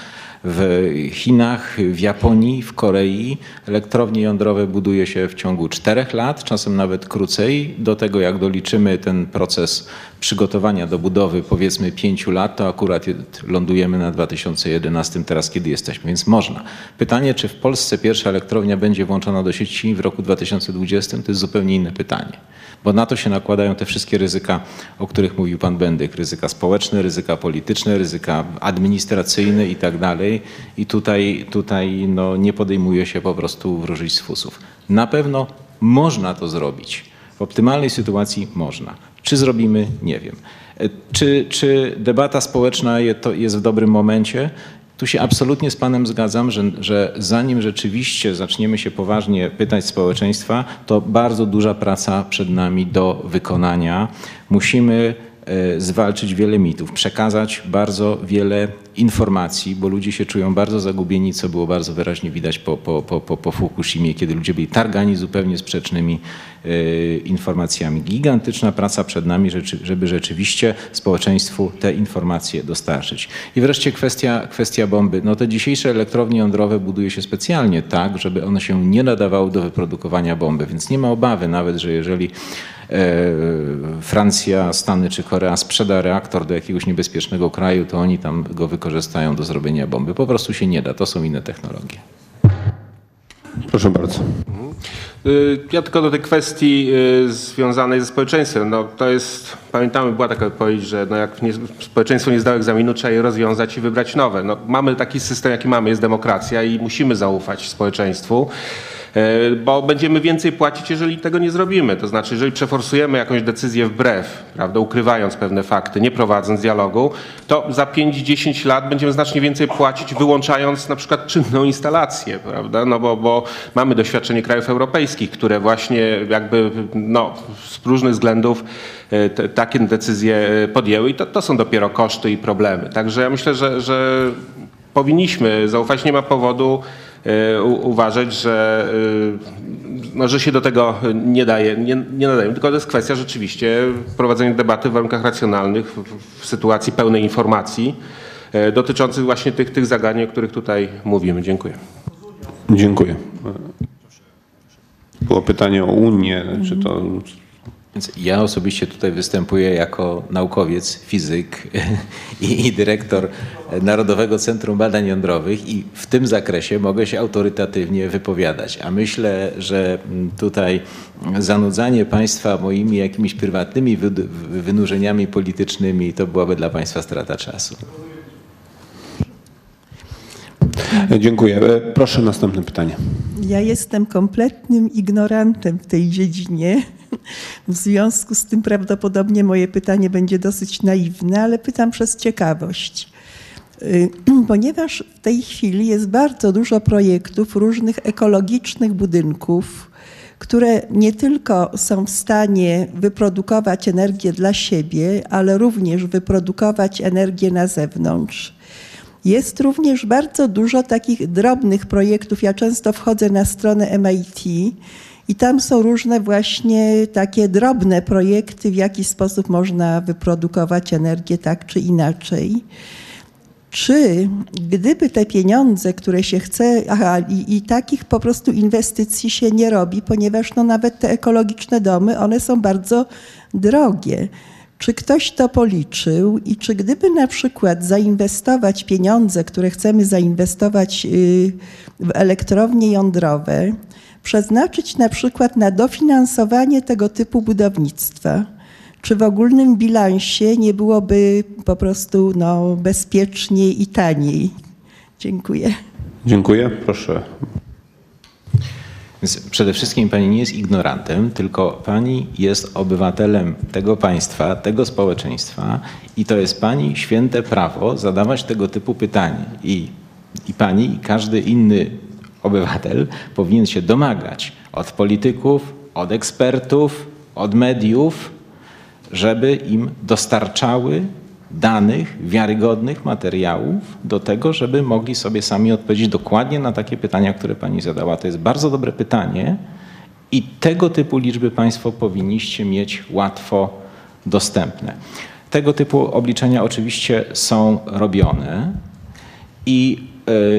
W Chinach, w Japonii, w Korei elektrownie jądrowe buduje się w ciągu czterech lat, czasem nawet krócej. Do tego, jak doliczymy ten proces przygotowania do budowy powiedzmy pięciu lat, to akurat lądujemy na 2011, teraz kiedy jesteśmy, więc można. Pytanie, czy w Polsce pierwsza elektrownia będzie włączona do sieci w roku 2020, to jest zupełnie inne pytanie. Bo na to się nakładają te wszystkie ryzyka, o których mówił pan Bendyk. Ryzyka społeczne, ryzyka polityczne, ryzyka administracyjne i tak dalej. I tutaj, tutaj no, nie podejmuje się po prostu wróżyć z fusów. Na pewno można to zrobić. W optymalnej sytuacji można. Czy zrobimy? Nie wiem. E, Czy, czy debata społeczna jest w dobrym momencie? Tu się absolutnie z Panem zgadzam, że, że zanim rzeczywiście zaczniemy się poważnie pytać społeczeństwa, to bardzo duża praca przed nami do wykonania. Musimy e, zwalczyć wiele mitów, przekazać bardzo wiele informacji, bo ludzie się czują bardzo zagubieni, co było bardzo wyraźnie widać po, po, po, po, Fukushimie, kiedy ludzie byli targani zupełnie sprzecznymi e, informacjami. Gigantyczna praca przed nami, żeby rzeczywiście społeczeństwu te informacje dostarczyć. I wreszcie kwestia, kwestia bomby. No te dzisiejsze elektrownie jądrowe buduje się specjalnie tak, żeby one się nie nadawały do wyprodukowania bomby, więc nie ma obawy nawet, że jeżeli Francja, Stany czy Korea sprzeda reaktor do jakiegoś niebezpiecznego kraju, to oni tam go wykorzystają do zrobienia bomby. Po prostu się nie da. To są inne technologie. Proszę bardzo. Y, Ja tylko do tej kwestii y, związanej ze społeczeństwem. No, to jest, pamiętamy, była taka wypowiedź, że no, jak nie, społeczeństwo nie zdało egzaminu, trzeba je rozwiązać i wybrać nowe. No, mamy taki system, jaki mamy, jest demokracja i musimy zaufać społeczeństwu. E, bo będziemy więcej płacić, jeżeli tego nie zrobimy. To znaczy, jeżeli przeforsujemy jakąś decyzję wbrew, prawda, ukrywając pewne fakty, nie prowadząc dialogu, to za 5-10 lat będziemy znacznie więcej płacić, wyłączając na przykład czynną instalację, prawda, no bo, bo mamy doświadczenie krajów europejskich, które właśnie jakby no, z różnych względów e, te, takie decyzje e, podjęły i to, to są dopiero koszty i problemy. Także ja myślę, że, że powinniśmy zaufać, nie ma powodu uważać, że, e, no, że się do tego nie, daje, nie, nie nadaje. Tylko to jest kwestia rzeczywiście prowadzenia debaty w warunkach racjonalnych, w, w sytuacji pełnej informacji e, dotyczących właśnie tych, tych zagadnień, o których tutaj mówimy. Dziękuję. Dziękuję. Było pytanie o Unię, czy to Więc ja osobiście tutaj występuję jako naukowiec, fizyk i, i dyrektor Narodowego Centrum Badań Jądrowych i w tym zakresie mogę się autorytatywnie wypowiadać. A myślę, że tutaj zanudzanie państwa moimi jakimiś prywatnymi wy- wynurzeniami politycznymi to byłaby dla państwa strata czasu. Dziękuję. E, Proszę następne pytanie. Ja jestem kompletnym ignorantem w tej dziedzinie. W związku z tym prawdopodobnie moje pytanie będzie dosyć naiwne, ale pytam przez ciekawość. Y, (clears throat) Ponieważ w tej chwili jest bardzo dużo projektów różnych ekologicznych budynków, które nie tylko są w stanie wyprodukować energię dla siebie, ale również wyprodukować energię na zewnątrz. Jest również bardzo dużo takich drobnych projektów. Ja często wchodzę na stronę MIT i tam są różne właśnie takie drobne projekty, w jaki sposób można wyprodukować energię tak czy inaczej. Czy gdyby te pieniądze, które się chce, aha, i, i takich po prostu inwestycji się nie robi, ponieważ no nawet te ekologiczne domy, one są bardzo drogie. Czy ktoś to policzył i czy gdyby na przykład zainwestować pieniądze, które chcemy zainwestować y, w elektrownie jądrowe, przeznaczyć na przykład na dofinansowanie tego typu budownictwa, czy w ogólnym bilansie nie byłoby po prostu no, bezpieczniej i taniej? Dziękuję. Dziękuję. Proszę. Więc przede wszystkim pani nie jest ignorantem, tylko pani jest obywatelem tego państwa, tego społeczeństwa i to jest pani święte prawo zadawać tego typu pytanie. I, i pani, i każdy inny obywatel powinien się domagać od polityków, od ekspertów, od mediów, żeby im dostarczały danych, wiarygodnych materiałów do tego, żeby mogli sobie sami odpowiedzieć dokładnie na takie pytania, które pani zadała. To jest bardzo dobre pytanie i tego typu liczby państwo powinniście mieć łatwo dostępne. Tego typu obliczenia oczywiście są robione i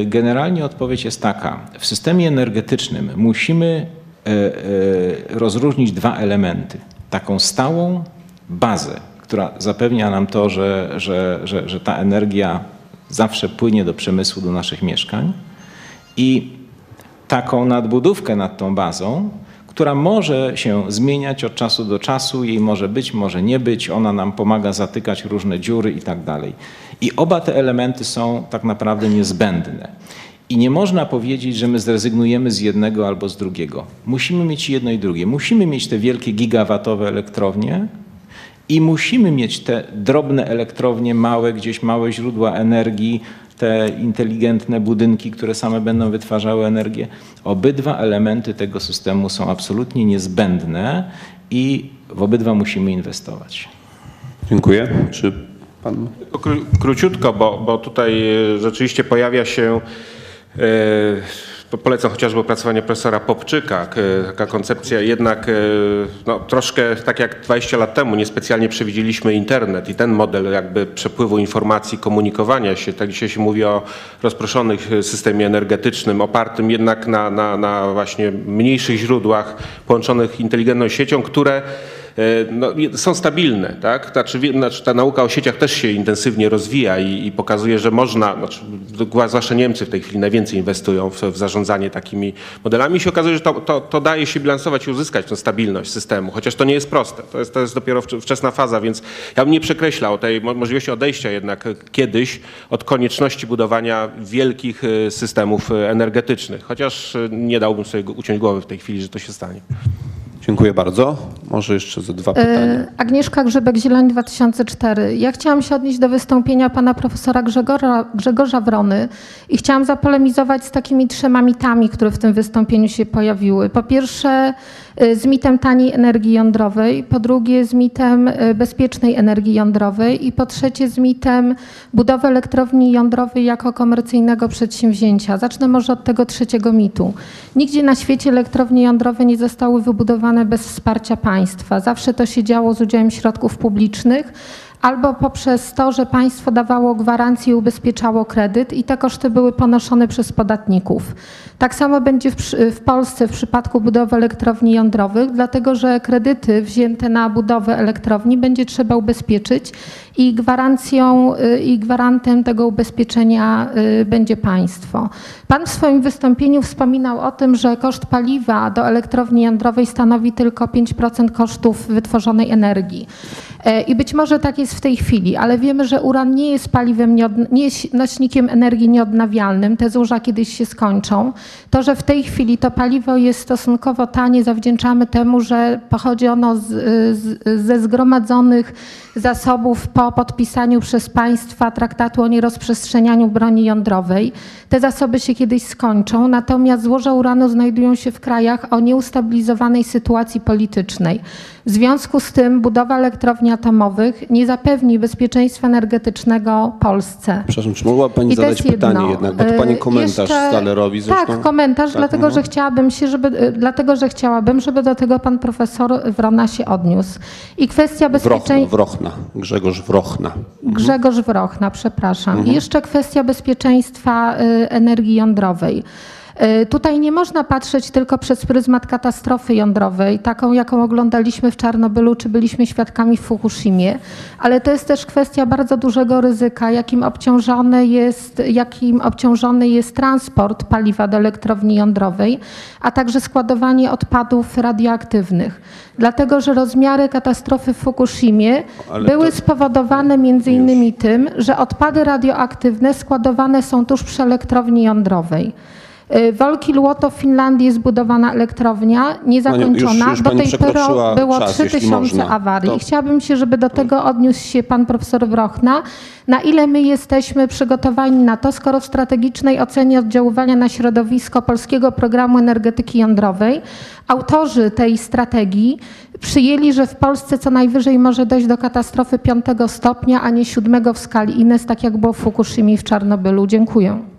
generalnie odpowiedź jest taka. W systemie energetycznym musimy e, e, rozróżnić dwa elementy. Taką stałą bazę, która zapewnia nam to, że, że, że, że ta energia zawsze płynie do przemysłu, do naszych mieszkań i taką nadbudówkę nad tą bazą, która może się zmieniać od czasu do czasu, jej może być, może nie być, ona nam pomaga zatykać różne dziury i tak dalej. I oba te elementy są tak naprawdę niezbędne. I nie można powiedzieć, że my zrezygnujemy z jednego albo z drugiego. Musimy mieć jedno i drugie. Musimy mieć te wielkie gigawatowe elektrownie, i musimy mieć te drobne elektrownie, małe, gdzieś małe źródła energii, te inteligentne budynki, które same będą wytwarzały energię. Obydwa elementy tego systemu są absolutnie niezbędne i w obydwa musimy inwestować. Dziękuję. Czy pan kró- Króciutko, bo, bo tutaj e, rzeczywiście pojawia się, e, polecam chociażby opracowanie profesora Popczyka, taka koncepcja jednak e, no, troszkę tak jak 20 lat temu niespecjalnie przewidzieliśmy internet i ten model jakby przepływu informacji, komunikowania się, tak dzisiaj się mówi o rozproszonych systemie energetycznym opartym jednak na, na, na właśnie mniejszych źródłach połączonych inteligentną siecią, które no, są stabilne. Tak? Znaczy, ta nauka o sieciach też się intensywnie rozwija i, i pokazuje, że można, znaczy, zwłaszcza Niemcy w tej chwili najwięcej inwestują w, w zarządzanie takimi modelami i się okazuje, że to, to, to daje się bilansować i uzyskać tę stabilność systemu, chociaż to nie jest proste. To jest, to jest dopiero wcz- wczesna faza, więc ja bym nie przekreślał tej mo- możliwości odejścia jednak kiedyś od konieczności budowania wielkich y, systemów energetycznych, chociaż nie dałbym sobie uciąć głowy w tej chwili, że to się stanie. Dziękuję bardzo. Może jeszcze ze dwa pytania. E, Agnieszka Grzybek-Zieleń 2004. Ja chciałam się odnieść do wystąpienia pana profesora Grzegorza, Grzegorza Wrony i chciałam zapolemizować z takimi trzema mitami, które w tym wystąpieniu się pojawiły. Po pierwsze z mitem taniej energii jądrowej, po drugie z mitem e, bezpiecznej energii jądrowej i po trzecie z mitem budowy elektrowni jądrowej jako komercyjnego przedsięwzięcia. Zacznę może od tego trzeciego mitu. Nigdzie na świecie elektrownie jądrowe nie zostały wybudowane bez wsparcia państwa. Zawsze to się działo z udziałem środków publicznych albo poprzez to, że państwo dawało gwarancję i ubezpieczało kredyt i te koszty były ponoszone przez podatników. Tak samo będzie w, w Polsce w przypadku budowy elektrowni jądrowych, dlatego że kredyty wzięte na budowę elektrowni będzie trzeba ubezpieczyć i gwarancją y, i gwarantem tego ubezpieczenia y, będzie państwo. Pan w swoim wystąpieniu wspominał o tym, że koszt paliwa do elektrowni jądrowej stanowi tylko 5% kosztów wytworzonej energii. E, I być może tak jest w tej chwili, ale wiemy, że uran nie jest paliwem, nie jest nośnikiem energii nieodnawialnym. Te złoża kiedyś się skończą. To, że w tej chwili to paliwo jest stosunkowo tanie, zawdzięczamy temu, że pochodzi ono z, z, ze zgromadzonych zasobów po podpisaniu przez państwa traktatu o nierozprzestrzenianiu broni jądrowej. Te zasoby się kiedyś skończą, natomiast złoża uranu znajdują się w krajach o nieustabilizowanej sytuacji politycznej. W związku z tym budowa elektrowni atomowych nie zapewni bezpieczeństwa energetycznego Polsce. Przepraszam, czy mogła Pani I zadać jest jedno. pytanie jednak, bo to Pani Y, komentarz jeszcze- Stalerowi zresztą. Tak, komentarz, Tak, dlatego, mhm. że chciałabym się, żeby, y, dlatego, że chciałabym, żeby do tego pan profesor Wrona się odniósł. I kwestia bezpieczeństwa. Wrochna, Grzegorz Wrochna. Grzegorz Wrochna, przepraszam. Mhm. I jeszcze kwestia bezpieczeństwa y, energii jądrowej. Y, Tutaj nie można patrzeć tylko przez pryzmat katastrofy jądrowej, taką jaką oglądaliśmy w Czarnobylu, czy byliśmy świadkami w Fukushimie, ale to jest też kwestia bardzo dużego ryzyka, jakim obciążony jest, jakim obciążony jest transport paliwa do elektrowni jądrowej, a także składowanie odpadów radioaktywnych. Dlatego, że rozmiary katastrofy w Fukushimie Ale były to- spowodowane między innymi tym, że odpady radioaktywne składowane są tuż przy elektrowni jądrowej. Y, W Olkiluoto w Finlandii jest budowana elektrownia niezakończona. już- już Do tej pory było czas, jeśli 3000 można. awarii. To- chciałabym się, żeby do tego odniósł się pan profesor Wrochna. Na ile my jesteśmy przygotowani na to, skoro w strategicznej ocenie oddziaływania na środowisko Polskiego Programu Energetyki Jądrowej autorzy tej strategii przyjęli, że w Polsce co najwyżej może dojść do katastrofy piątego stopnia, a nie siódmego w skali Ines, tak jak było w Fukushimie i w Czarnobylu. Dziękuję.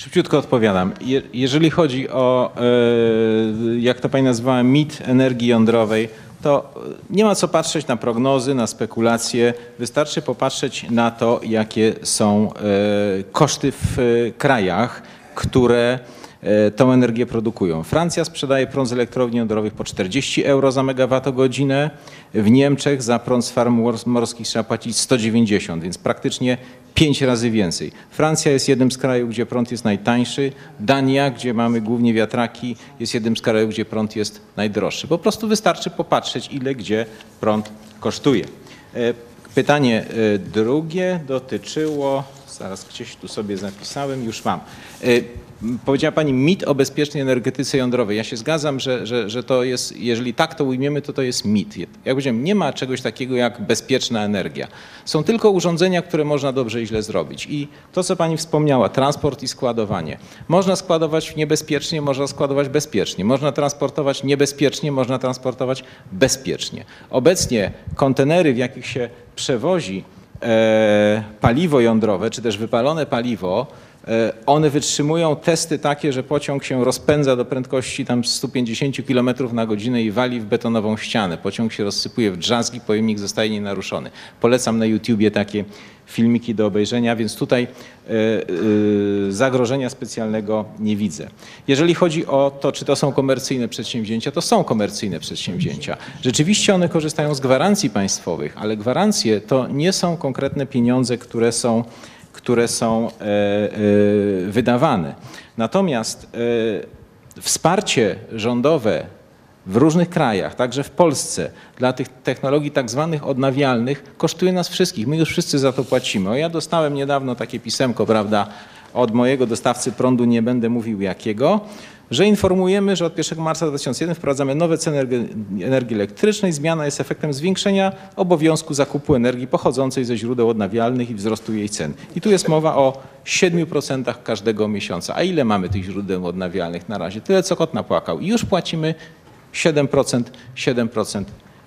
Szybciutko odpowiadam. Je, jeżeli chodzi o, e, jak to pani nazwała, mit energii jądrowej, to nie ma co patrzeć na prognozy, na spekulacje. Wystarczy popatrzeć na to, jakie są e, koszty w e, krajach, które tą energię produkują. Francja sprzedaje prąd z elektrowni jądrowych po 40 euro za megawattogodzinę. W Niemczech za prąd z farm mors- morskich trzeba płacić 190, więc praktycznie 5 razy więcej. Francja jest jednym z krajów, gdzie prąd jest najtańszy. Dania, gdzie mamy głównie wiatraki, jest jednym z krajów, gdzie prąd jest najdroższy. Po prostu wystarczy popatrzeć, ile gdzie prąd kosztuje. E, Pytanie e, drugie dotyczyło, zaraz gdzieś tu sobie zapisałem, już mam. Powiedziała Pani mit o bezpiecznej energetyce jądrowej. Ja się zgadzam, że, że, że to jest, jeżeli tak to ujmiemy, to to jest mit. Jak powiedziałem, nie ma czegoś takiego jak bezpieczna energia. Są tylko urządzenia, które można dobrze i źle zrobić. I to, co Pani wspomniała, transport i składowanie. Można składować niebezpiecznie, można składować bezpiecznie. Można transportować niebezpiecznie, można transportować bezpiecznie. Obecnie kontenery, w jakich się przewozi e, paliwo jądrowe, czy też wypalone paliwo, One wytrzymują testy takie, że pociąg się rozpędza do prędkości tam 150 km na godzinę i wali w betonową ścianę. Pociąg się rozsypuje w drzazgi, pojemnik zostaje nienaruszony. Polecam na YouTubie takie filmiki do obejrzenia, więc tutaj e, e, zagrożenia specjalnego nie widzę. Jeżeli chodzi o to, czy to są komercyjne przedsięwzięcia, to są komercyjne przedsięwzięcia. Rzeczywiście one korzystają z gwarancji państwowych, ale gwarancje to nie są konkretne pieniądze, które są które są e, e, wydawane. Natomiast e, wsparcie rządowe w różnych krajach, także w Polsce, dla tych technologii tak zwanych odnawialnych kosztuje nas wszystkich. My już wszyscy za to płacimy. Ja dostałem niedawno takie pisemko, prawda, od mojego dostawcy prądu, nie będę mówił jakiego, że informujemy, że od 1 marca 2001 wprowadzamy nowe ceny energii- elektrycznej. Zmiana jest efektem zwiększenia obowiązku zakupu energii pochodzącej ze źródeł odnawialnych i wzrostu jej cen. I tu jest mowa o 7% każdego miesiąca. A ile mamy tych źródeł odnawialnych na razie? Tyle, co kot napłakał. I już płacimy 7%, 7%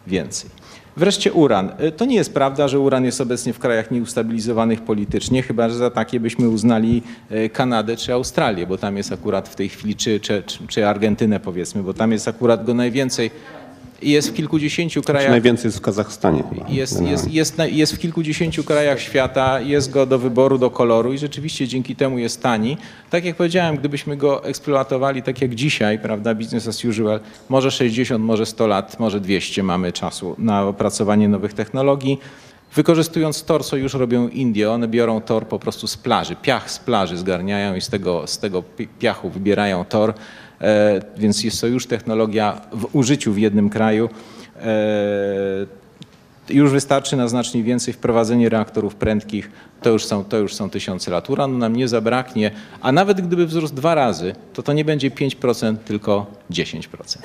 więcej. Wreszcie uran. Y, To nie jest prawda, że uran jest obecnie w krajach nieustabilizowanych politycznie, chyba że za takie byśmy uznali y, Kanadę czy Australię, bo tam jest akurat w tej chwili, czy, czy, czy- Argentynę powiedzmy, bo tam jest akurat go najwięcej jest w kilkudziesięciu Czy krajach. najwięcej jest w Kazachstanie chyba. Jest, jest, jest, jest w kilkudziesięciu krajach świata, jest go do wyboru, do koloru i rzeczywiście dzięki temu jest tani. Tak jak powiedziałem, gdybyśmy go eksploatowali tak jak dzisiaj, prawda, business as usual, może 60, może 100 lat, może 200 mamy czasu na opracowanie nowych technologii. Wykorzystując tor, co już robią Indie, one biorą tor po prostu z plaży, piach z plaży zgarniają i z tego, z tego pi- piachu wybierają tor, więc jest to już technologia w użyciu w jednym kraju. E, już wystarczy na znacznie więcej wprowadzenie reaktorów prędkich, to już są, to już są tysiące lat. Uranu nam nie zabraknie, a nawet gdyby wzrósł dwa razy, to to nie będzie 5%, tylko 10%.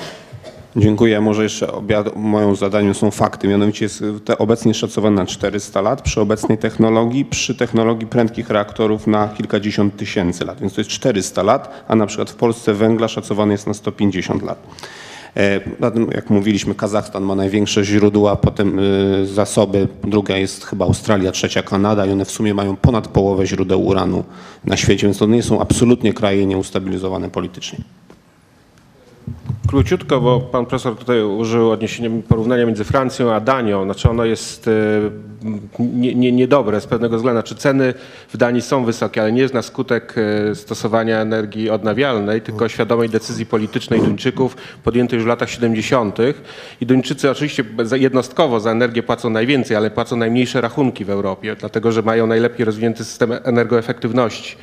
Dziękuję. Może jeszcze obiad- moją zadaniem są fakty. Mianowicie jest te obecnie szacowane na 400 lat przy obecnej technologii, przy technologii prędkich reaktorów na kilkadziesiąt tysięcy lat. Więc to jest 400 lat, a na przykład w Polsce węgla szacowany jest na 150 lat. E, jak mówiliśmy, Kazachstan ma największe źródła, potem y, zasoby, druga jest chyba Australia, trzecia Kanada i one w sumie mają ponad połowę źródeł uranu na świecie, więc to nie są absolutnie kraje nieustabilizowane politycznie. Króciutko, bo pan profesor tutaj użył odniesienia, porównania między Francją a Danią. Znaczy ono jest e, nie, nie, niedobre z pewnego względu. Znaczy ceny w Danii są wysokie, ale nie na skutek e, stosowania energii odnawialnej, tylko świadomej decyzji politycznej Duńczyków podjętej już w latach 70. I Duńczycy oczywiście jednostkowo za energię płacą najwięcej, ale płacą najmniejsze rachunki w Europie, dlatego że mają najlepiej rozwinięty system energoefektywności.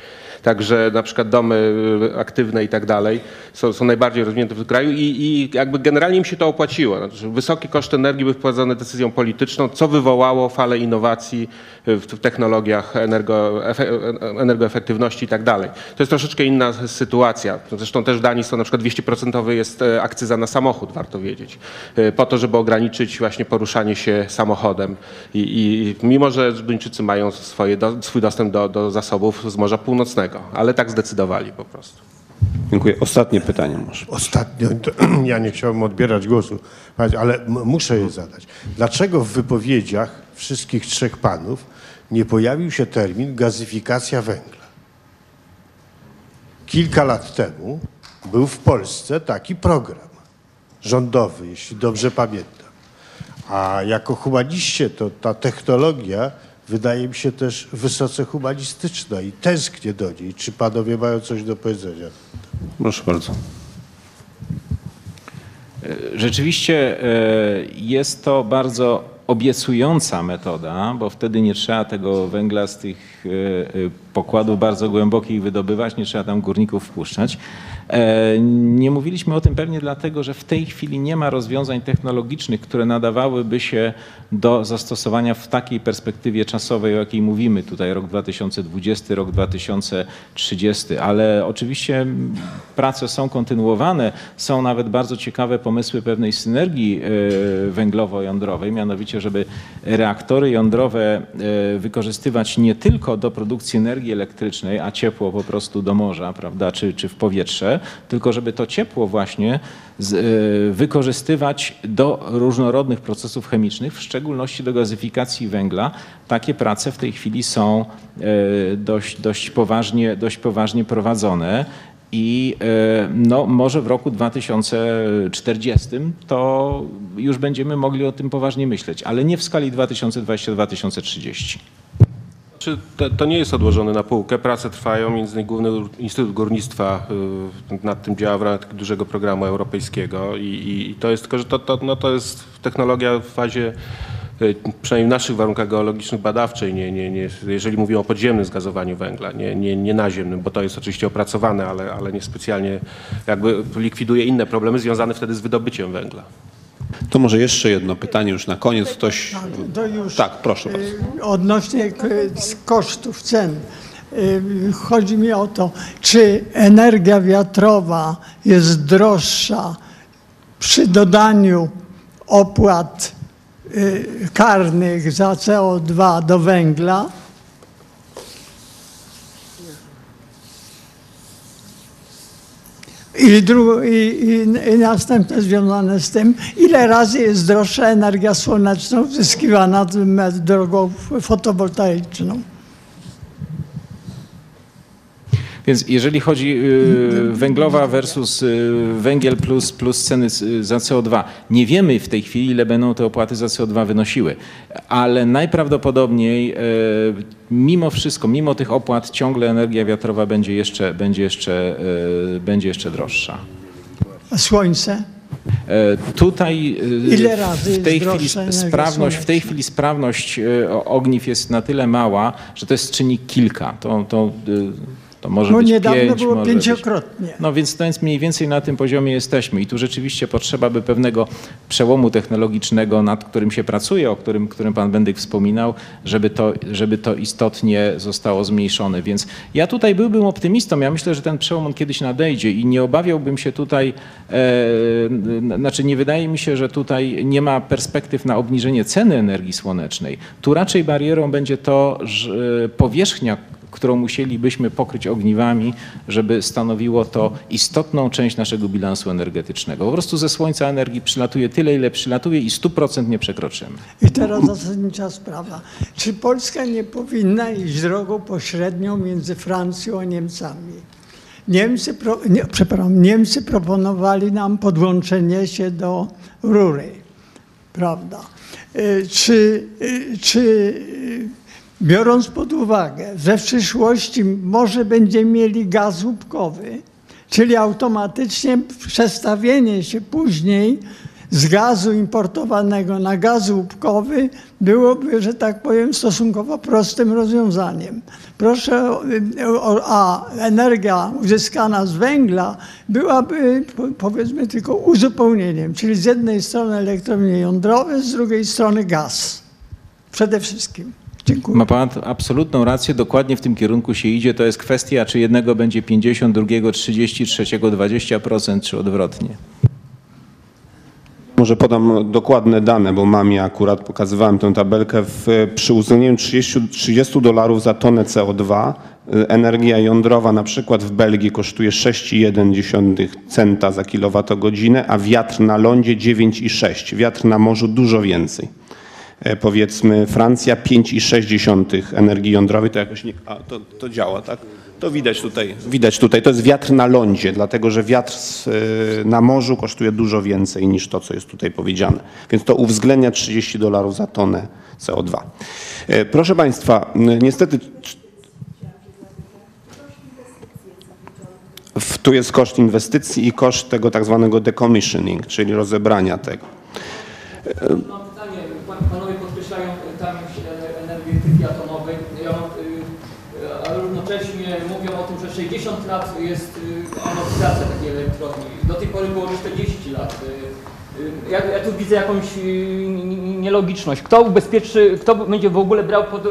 Także na przykład domy y, aktywne i tak dalej są, są najbardziej rozwinięte w kraju i, i jakby generalnie im się to opłaciło. Znaczy, wysokie koszty energii były wprowadzone decyzją polityczną, co wywołało falę innowacji w, technologiach energo, efe, energoefektywności i tak dalej. To jest troszeczkę inna sytuacja. Zresztą też w Danii są na przykład 200% jest e, akcyza na samochód, warto wiedzieć, e, po to, żeby ograniczyć właśnie poruszanie się samochodem. I, i mimo, że Duńczycy mają swoje, swój dostęp do, do zasobów z Morza Północnego, ale tak zdecydowali po prostu. Dziękuję. Ostatnie pytanie może. Ostatnio, to, (clears throat) ja nie chciałbym odbierać głosu, ale muszę je zadać. Dlaczego w wypowiedziach wszystkich trzech panów nie pojawił się termin gazyfikacja węgla? Kilka lat temu był w Polsce taki program rządowy, jeśli dobrze pamiętam. A jako humaniście to ta technologia wydaje mi się też wysoce humanistyczna i tęsknię do niej. Czy panowie mają coś do powiedzenia? Proszę bardzo. Rzeczywiście e, jest to bardzo obiecująca metoda, bo wtedy nie trzeba tego węgla z tych e, e, pokładów bardzo głębokich wydobywać, nie trzeba tam górników wpuszczać. E, Nie mówiliśmy o tym pewnie dlatego, że w tej chwili nie ma rozwiązań technologicznych, które nadawałyby się do zastosowania w takiej perspektywie czasowej, o jakiej mówimy tutaj, rok 2020, rok 2030, ale oczywiście prace są kontynuowane, są nawet bardzo ciekawe pomysły pewnej synergii e, węglowo-jądrowej, mianowicie, żeby reaktory jądrowe e, wykorzystywać nie tylko do produkcji energii elektrycznej, a ciepło po prostu do morza, prawda, czy, czy w powietrze, tylko żeby to ciepło właśnie z, y, wykorzystywać do różnorodnych procesów chemicznych, w szczególności do gazyfikacji węgla. Takie prace w tej chwili są y, dość, dość, poważnie, dość poważnie prowadzone. I e, no, może w roku 2040 to już będziemy mogli o tym poważnie myśleć, ale nie w skali 2020-2030. To, to nie jest odłożone na półkę? Prace trwają, między innymi Główny Instytut Górnictwa y, nad tym działa w ramach dużego programu europejskiego i, i, to jest tylko, że to, to, no to jest technologia w fazie y, przynajmniej w naszych warunkach geologicznych badawczej, nie, nie, nie, jeżeli mówimy o podziemnym zgazowaniu węgla, nie, nie, nie naziemnym, bo to jest oczywiście opracowane, ale, ale nie specjalnie jakby likwiduje inne problemy związane wtedy z wydobyciem węgla. To może jeszcze jedno pytanie już na koniec. Ktoś... To już Tak, proszę bardzo. y, odnośnie k- z kosztów cen. Y, Chodzi mi o to, czy energia wiatrowa jest droższa przy dodaniu opłat y, karnych za CO2 do węgla, I, dru- i, i, I następne związane z tym, ile razy jest droższa energia słoneczna uzyskiwana drogą fotowoltaiczną. Więc jeżeli chodzi y, węglowa versus y, węgiel plus, plus ceny z- za CO2, nie wiemy w tej chwili, ile będą te opłaty za CO2 wynosiły, ale najprawdopodobniej y, mimo wszystko, mimo tych opłat ciągle energia wiatrowa będzie jeszcze, będzie jeszcze, y, będzie jeszcze droższa. A słońce? E, Tutaj Ile razy w tej chwili sprawność, w tej chwili sprawność ogniw jest na tyle mała, że to jest czynnik kilka. To, to, to może No być niedawno pięć, było może być- pięciokrotnie. No więc, więc mniej więcej na tym poziomie jesteśmy i tu rzeczywiście potrzeba by pewnego przełomu technologicznego, nad którym się pracuje, o którym, którym pan Bendyk wspominał, żeby to, żeby to istotnie zostało zmniejszone. Więc ja tutaj byłbym optymistą. Ja myślę, że ten przełom on kiedyś nadejdzie i nie obawiałbym się tutaj, e, znaczy nie wydaje mi się, że tutaj nie ma perspektyw na obniżenie ceny energii słonecznej. Tu raczej barierą będzie to, że powierzchnia którą musielibyśmy pokryć ogniwami, żeby stanowiło to istotną część naszego bilansu energetycznego. Po prostu ze słońca energii przylatuje tyle, ile przylatuje i 100% nie przekroczymy. I teraz zasadnicza sprawa. Czy Polska nie powinna iść drogą pośrednią między Francją a Niemcami? Niemcy, pro, nie, przepraszam, Niemcy proponowali nam podłączenie się do rury, prawda? Y, Czy, y, czy biorąc pod uwagę, że w przyszłości może będziemy mieli gaz łupkowy, czyli automatycznie przestawienie się później z gazu importowanego na gaz łupkowy byłoby, że tak powiem, stosunkowo prostym rozwiązaniem. Proszę, a energia uzyskana z węgla byłaby po- powiedzmy tylko uzupełnieniem, czyli z jednej strony elektrownie jądrowe, z drugiej strony gaz. Przede wszystkim. Dziękuję. Ma pan absolutną rację, dokładnie w tym kierunku się idzie. To jest kwestia, czy jednego będzie 50, drugiego 30, trzeciego 20%, czy odwrotnie. Może podam dokładne dane, bo mamie akurat pokazywałem tę tabelkę. W, przy uwzględnieniu 30, 30 dolarów za tonę CO2 y, energia jądrowa na przykład w Belgii kosztuje 6,1 centa za kilowatogodzinę, a wiatr na lądzie 9,6. Wiatr na morzu dużo więcej. E, Powiedzmy Francja 5,6 energii jądrowej, to jakoś nie, a, to, to działa, tak? To widać tutaj, widać tutaj, to jest wiatr na lądzie, dlatego że wiatr y, na morzu kosztuje dużo więcej niż to, co jest tutaj powiedziane. Więc to uwzględnia 30 dolarów za tonę CO2. E, Proszę Państwa, niestety tu jest koszt inwestycji i koszt tego tak zwanego decommissioning, czyli rozebrania tego. Mam pytanie, Pan- panowie podkreślają tamność e- energetyki atomowej, mam, y, ale równocześnie mówią o tym, że 60 lat jest y, amortyzacja takiej elektrowni. Do tej pory było 40 lat. Y, y, Ja, ja tu widzę jakąś y, nielogiczność. Kto ubezpieczy, kto będzie w ogóle brał pod,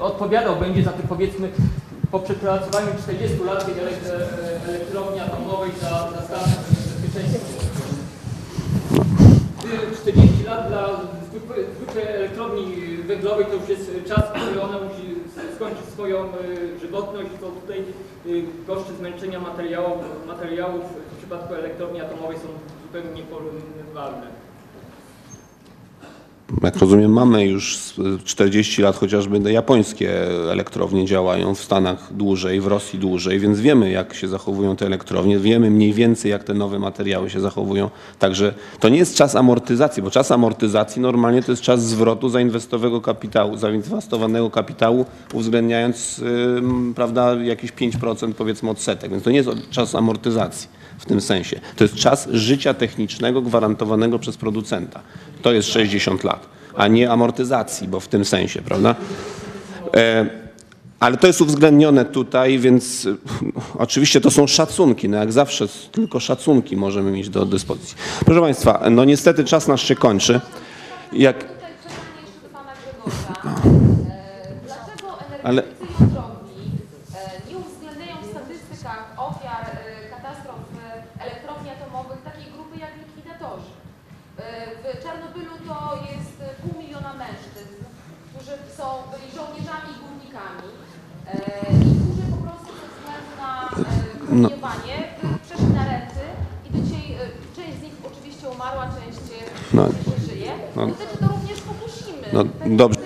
odpowiadał będzie za te powiedzmy po przepracowaniu 40 lat tej e- elektrowni atomowej za, za stan bezpieczeństwa. 40 lat dla zwykłej elektrowni węglowej to już jest czas, który ona musi skończy swoją y, żywotność, to tutaj y, koszty zmęczenia materiałów, materiałów w przypadku elektrowni atomowej są zupełnie nieporównywalne. Jak rozumiem, mamy już z- 40 lat chociażby japońskie elektrownie działają w Stanach dłużej, w Rosji dłużej, więc wiemy jak się zachowują te elektrownie, wiemy mniej więcej jak te nowe materiały się zachowują. Także to nie jest czas amortyzacji, bo czas amortyzacji normalnie to jest czas zwrotu zainwestowanego kapitału, zainwestowanego kapitału, uwzględniając prawda, jakieś 5% powiedzmy odsetek, więc to nie jest czas amortyzacji w tym sensie. To jest czas życia technicznego gwarantowanego przez producenta. To jest 60 lat, a nie amortyzacji, bo w tym sensie, prawda? E, ale to jest uwzględnione tutaj, więc e, oczywiście to są szacunki. No jak zawsze tylko szacunki możemy mieć do dyspozycji. Proszę Państwa, no niestety czas nasz się kończy. Jak, Tutaj pytanie jeszcze do pana Grzegorza. E, Dlaczego Ale- energetycy jądrowi e, nie uwzględniają w statystykach ofiar e, katastrof e, elektrowni atomowych takiej grupy jak likwidatorzy? E, W Czarnobylu to jest e, pół miliona mężczyzn, którzy są, byli żołnierzami i górnikami e, i którzy po prostu ze względu na promieniowanie by- przeszli na renty i do dzisiaj e, część z nich oczywiście umarła, część No. żyje. No. Dotyczy to również Fukushimy. No, dobrze.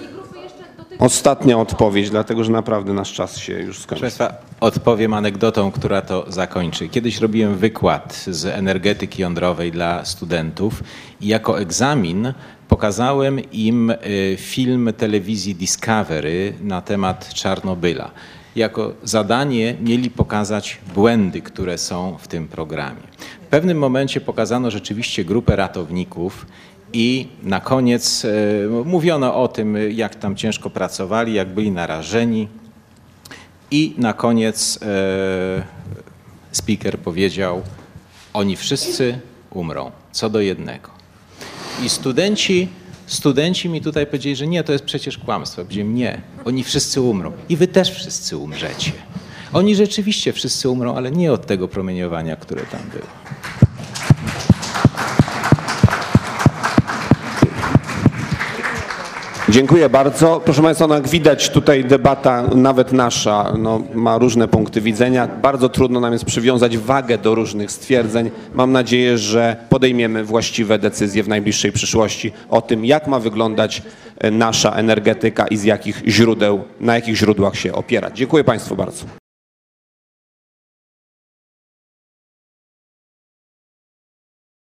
ostatnia odpowiedź, dlatego że naprawdę nasz czas się już Proszę skończył. Państwa, odpowiem anegdotą, która to zakończy. Kiedyś robiłem wykład z energetyki jądrowej dla studentów i jako egzamin pokazałem im y, film telewizji Discovery na temat Czarnobyla. Jako zadanie mieli pokazać błędy, które są w tym programie. W pewnym momencie pokazano rzeczywiście grupę ratowników i na koniec y, mówiono o tym, jak tam ciężko pracowali, jak byli narażeni. I na koniec e, speaker powiedział: Oni wszyscy umrą, co do jednego. I studenci, studenci mi tutaj powiedzieli, że nie, to jest przecież kłamstwo. Powiedziałem, nie, oni wszyscy umrą. I wy też wszyscy umrzecie. Oni rzeczywiście wszyscy umrą, ale nie od tego promieniowania, które tam było. Dziękuję bardzo. Proszę Państwa, no jak widać tutaj debata, nawet nasza, no, ma różne punkty widzenia. Bardzo trudno nam jest przywiązać wagę do różnych stwierdzeń. Mam nadzieję, że podejmiemy właściwe decyzje w najbliższej przyszłości o tym, jak ma wyglądać e, nasza energetyka i z jakich źródeł, na jakich źródłach się opierać. Dziękuję Państwu bardzo.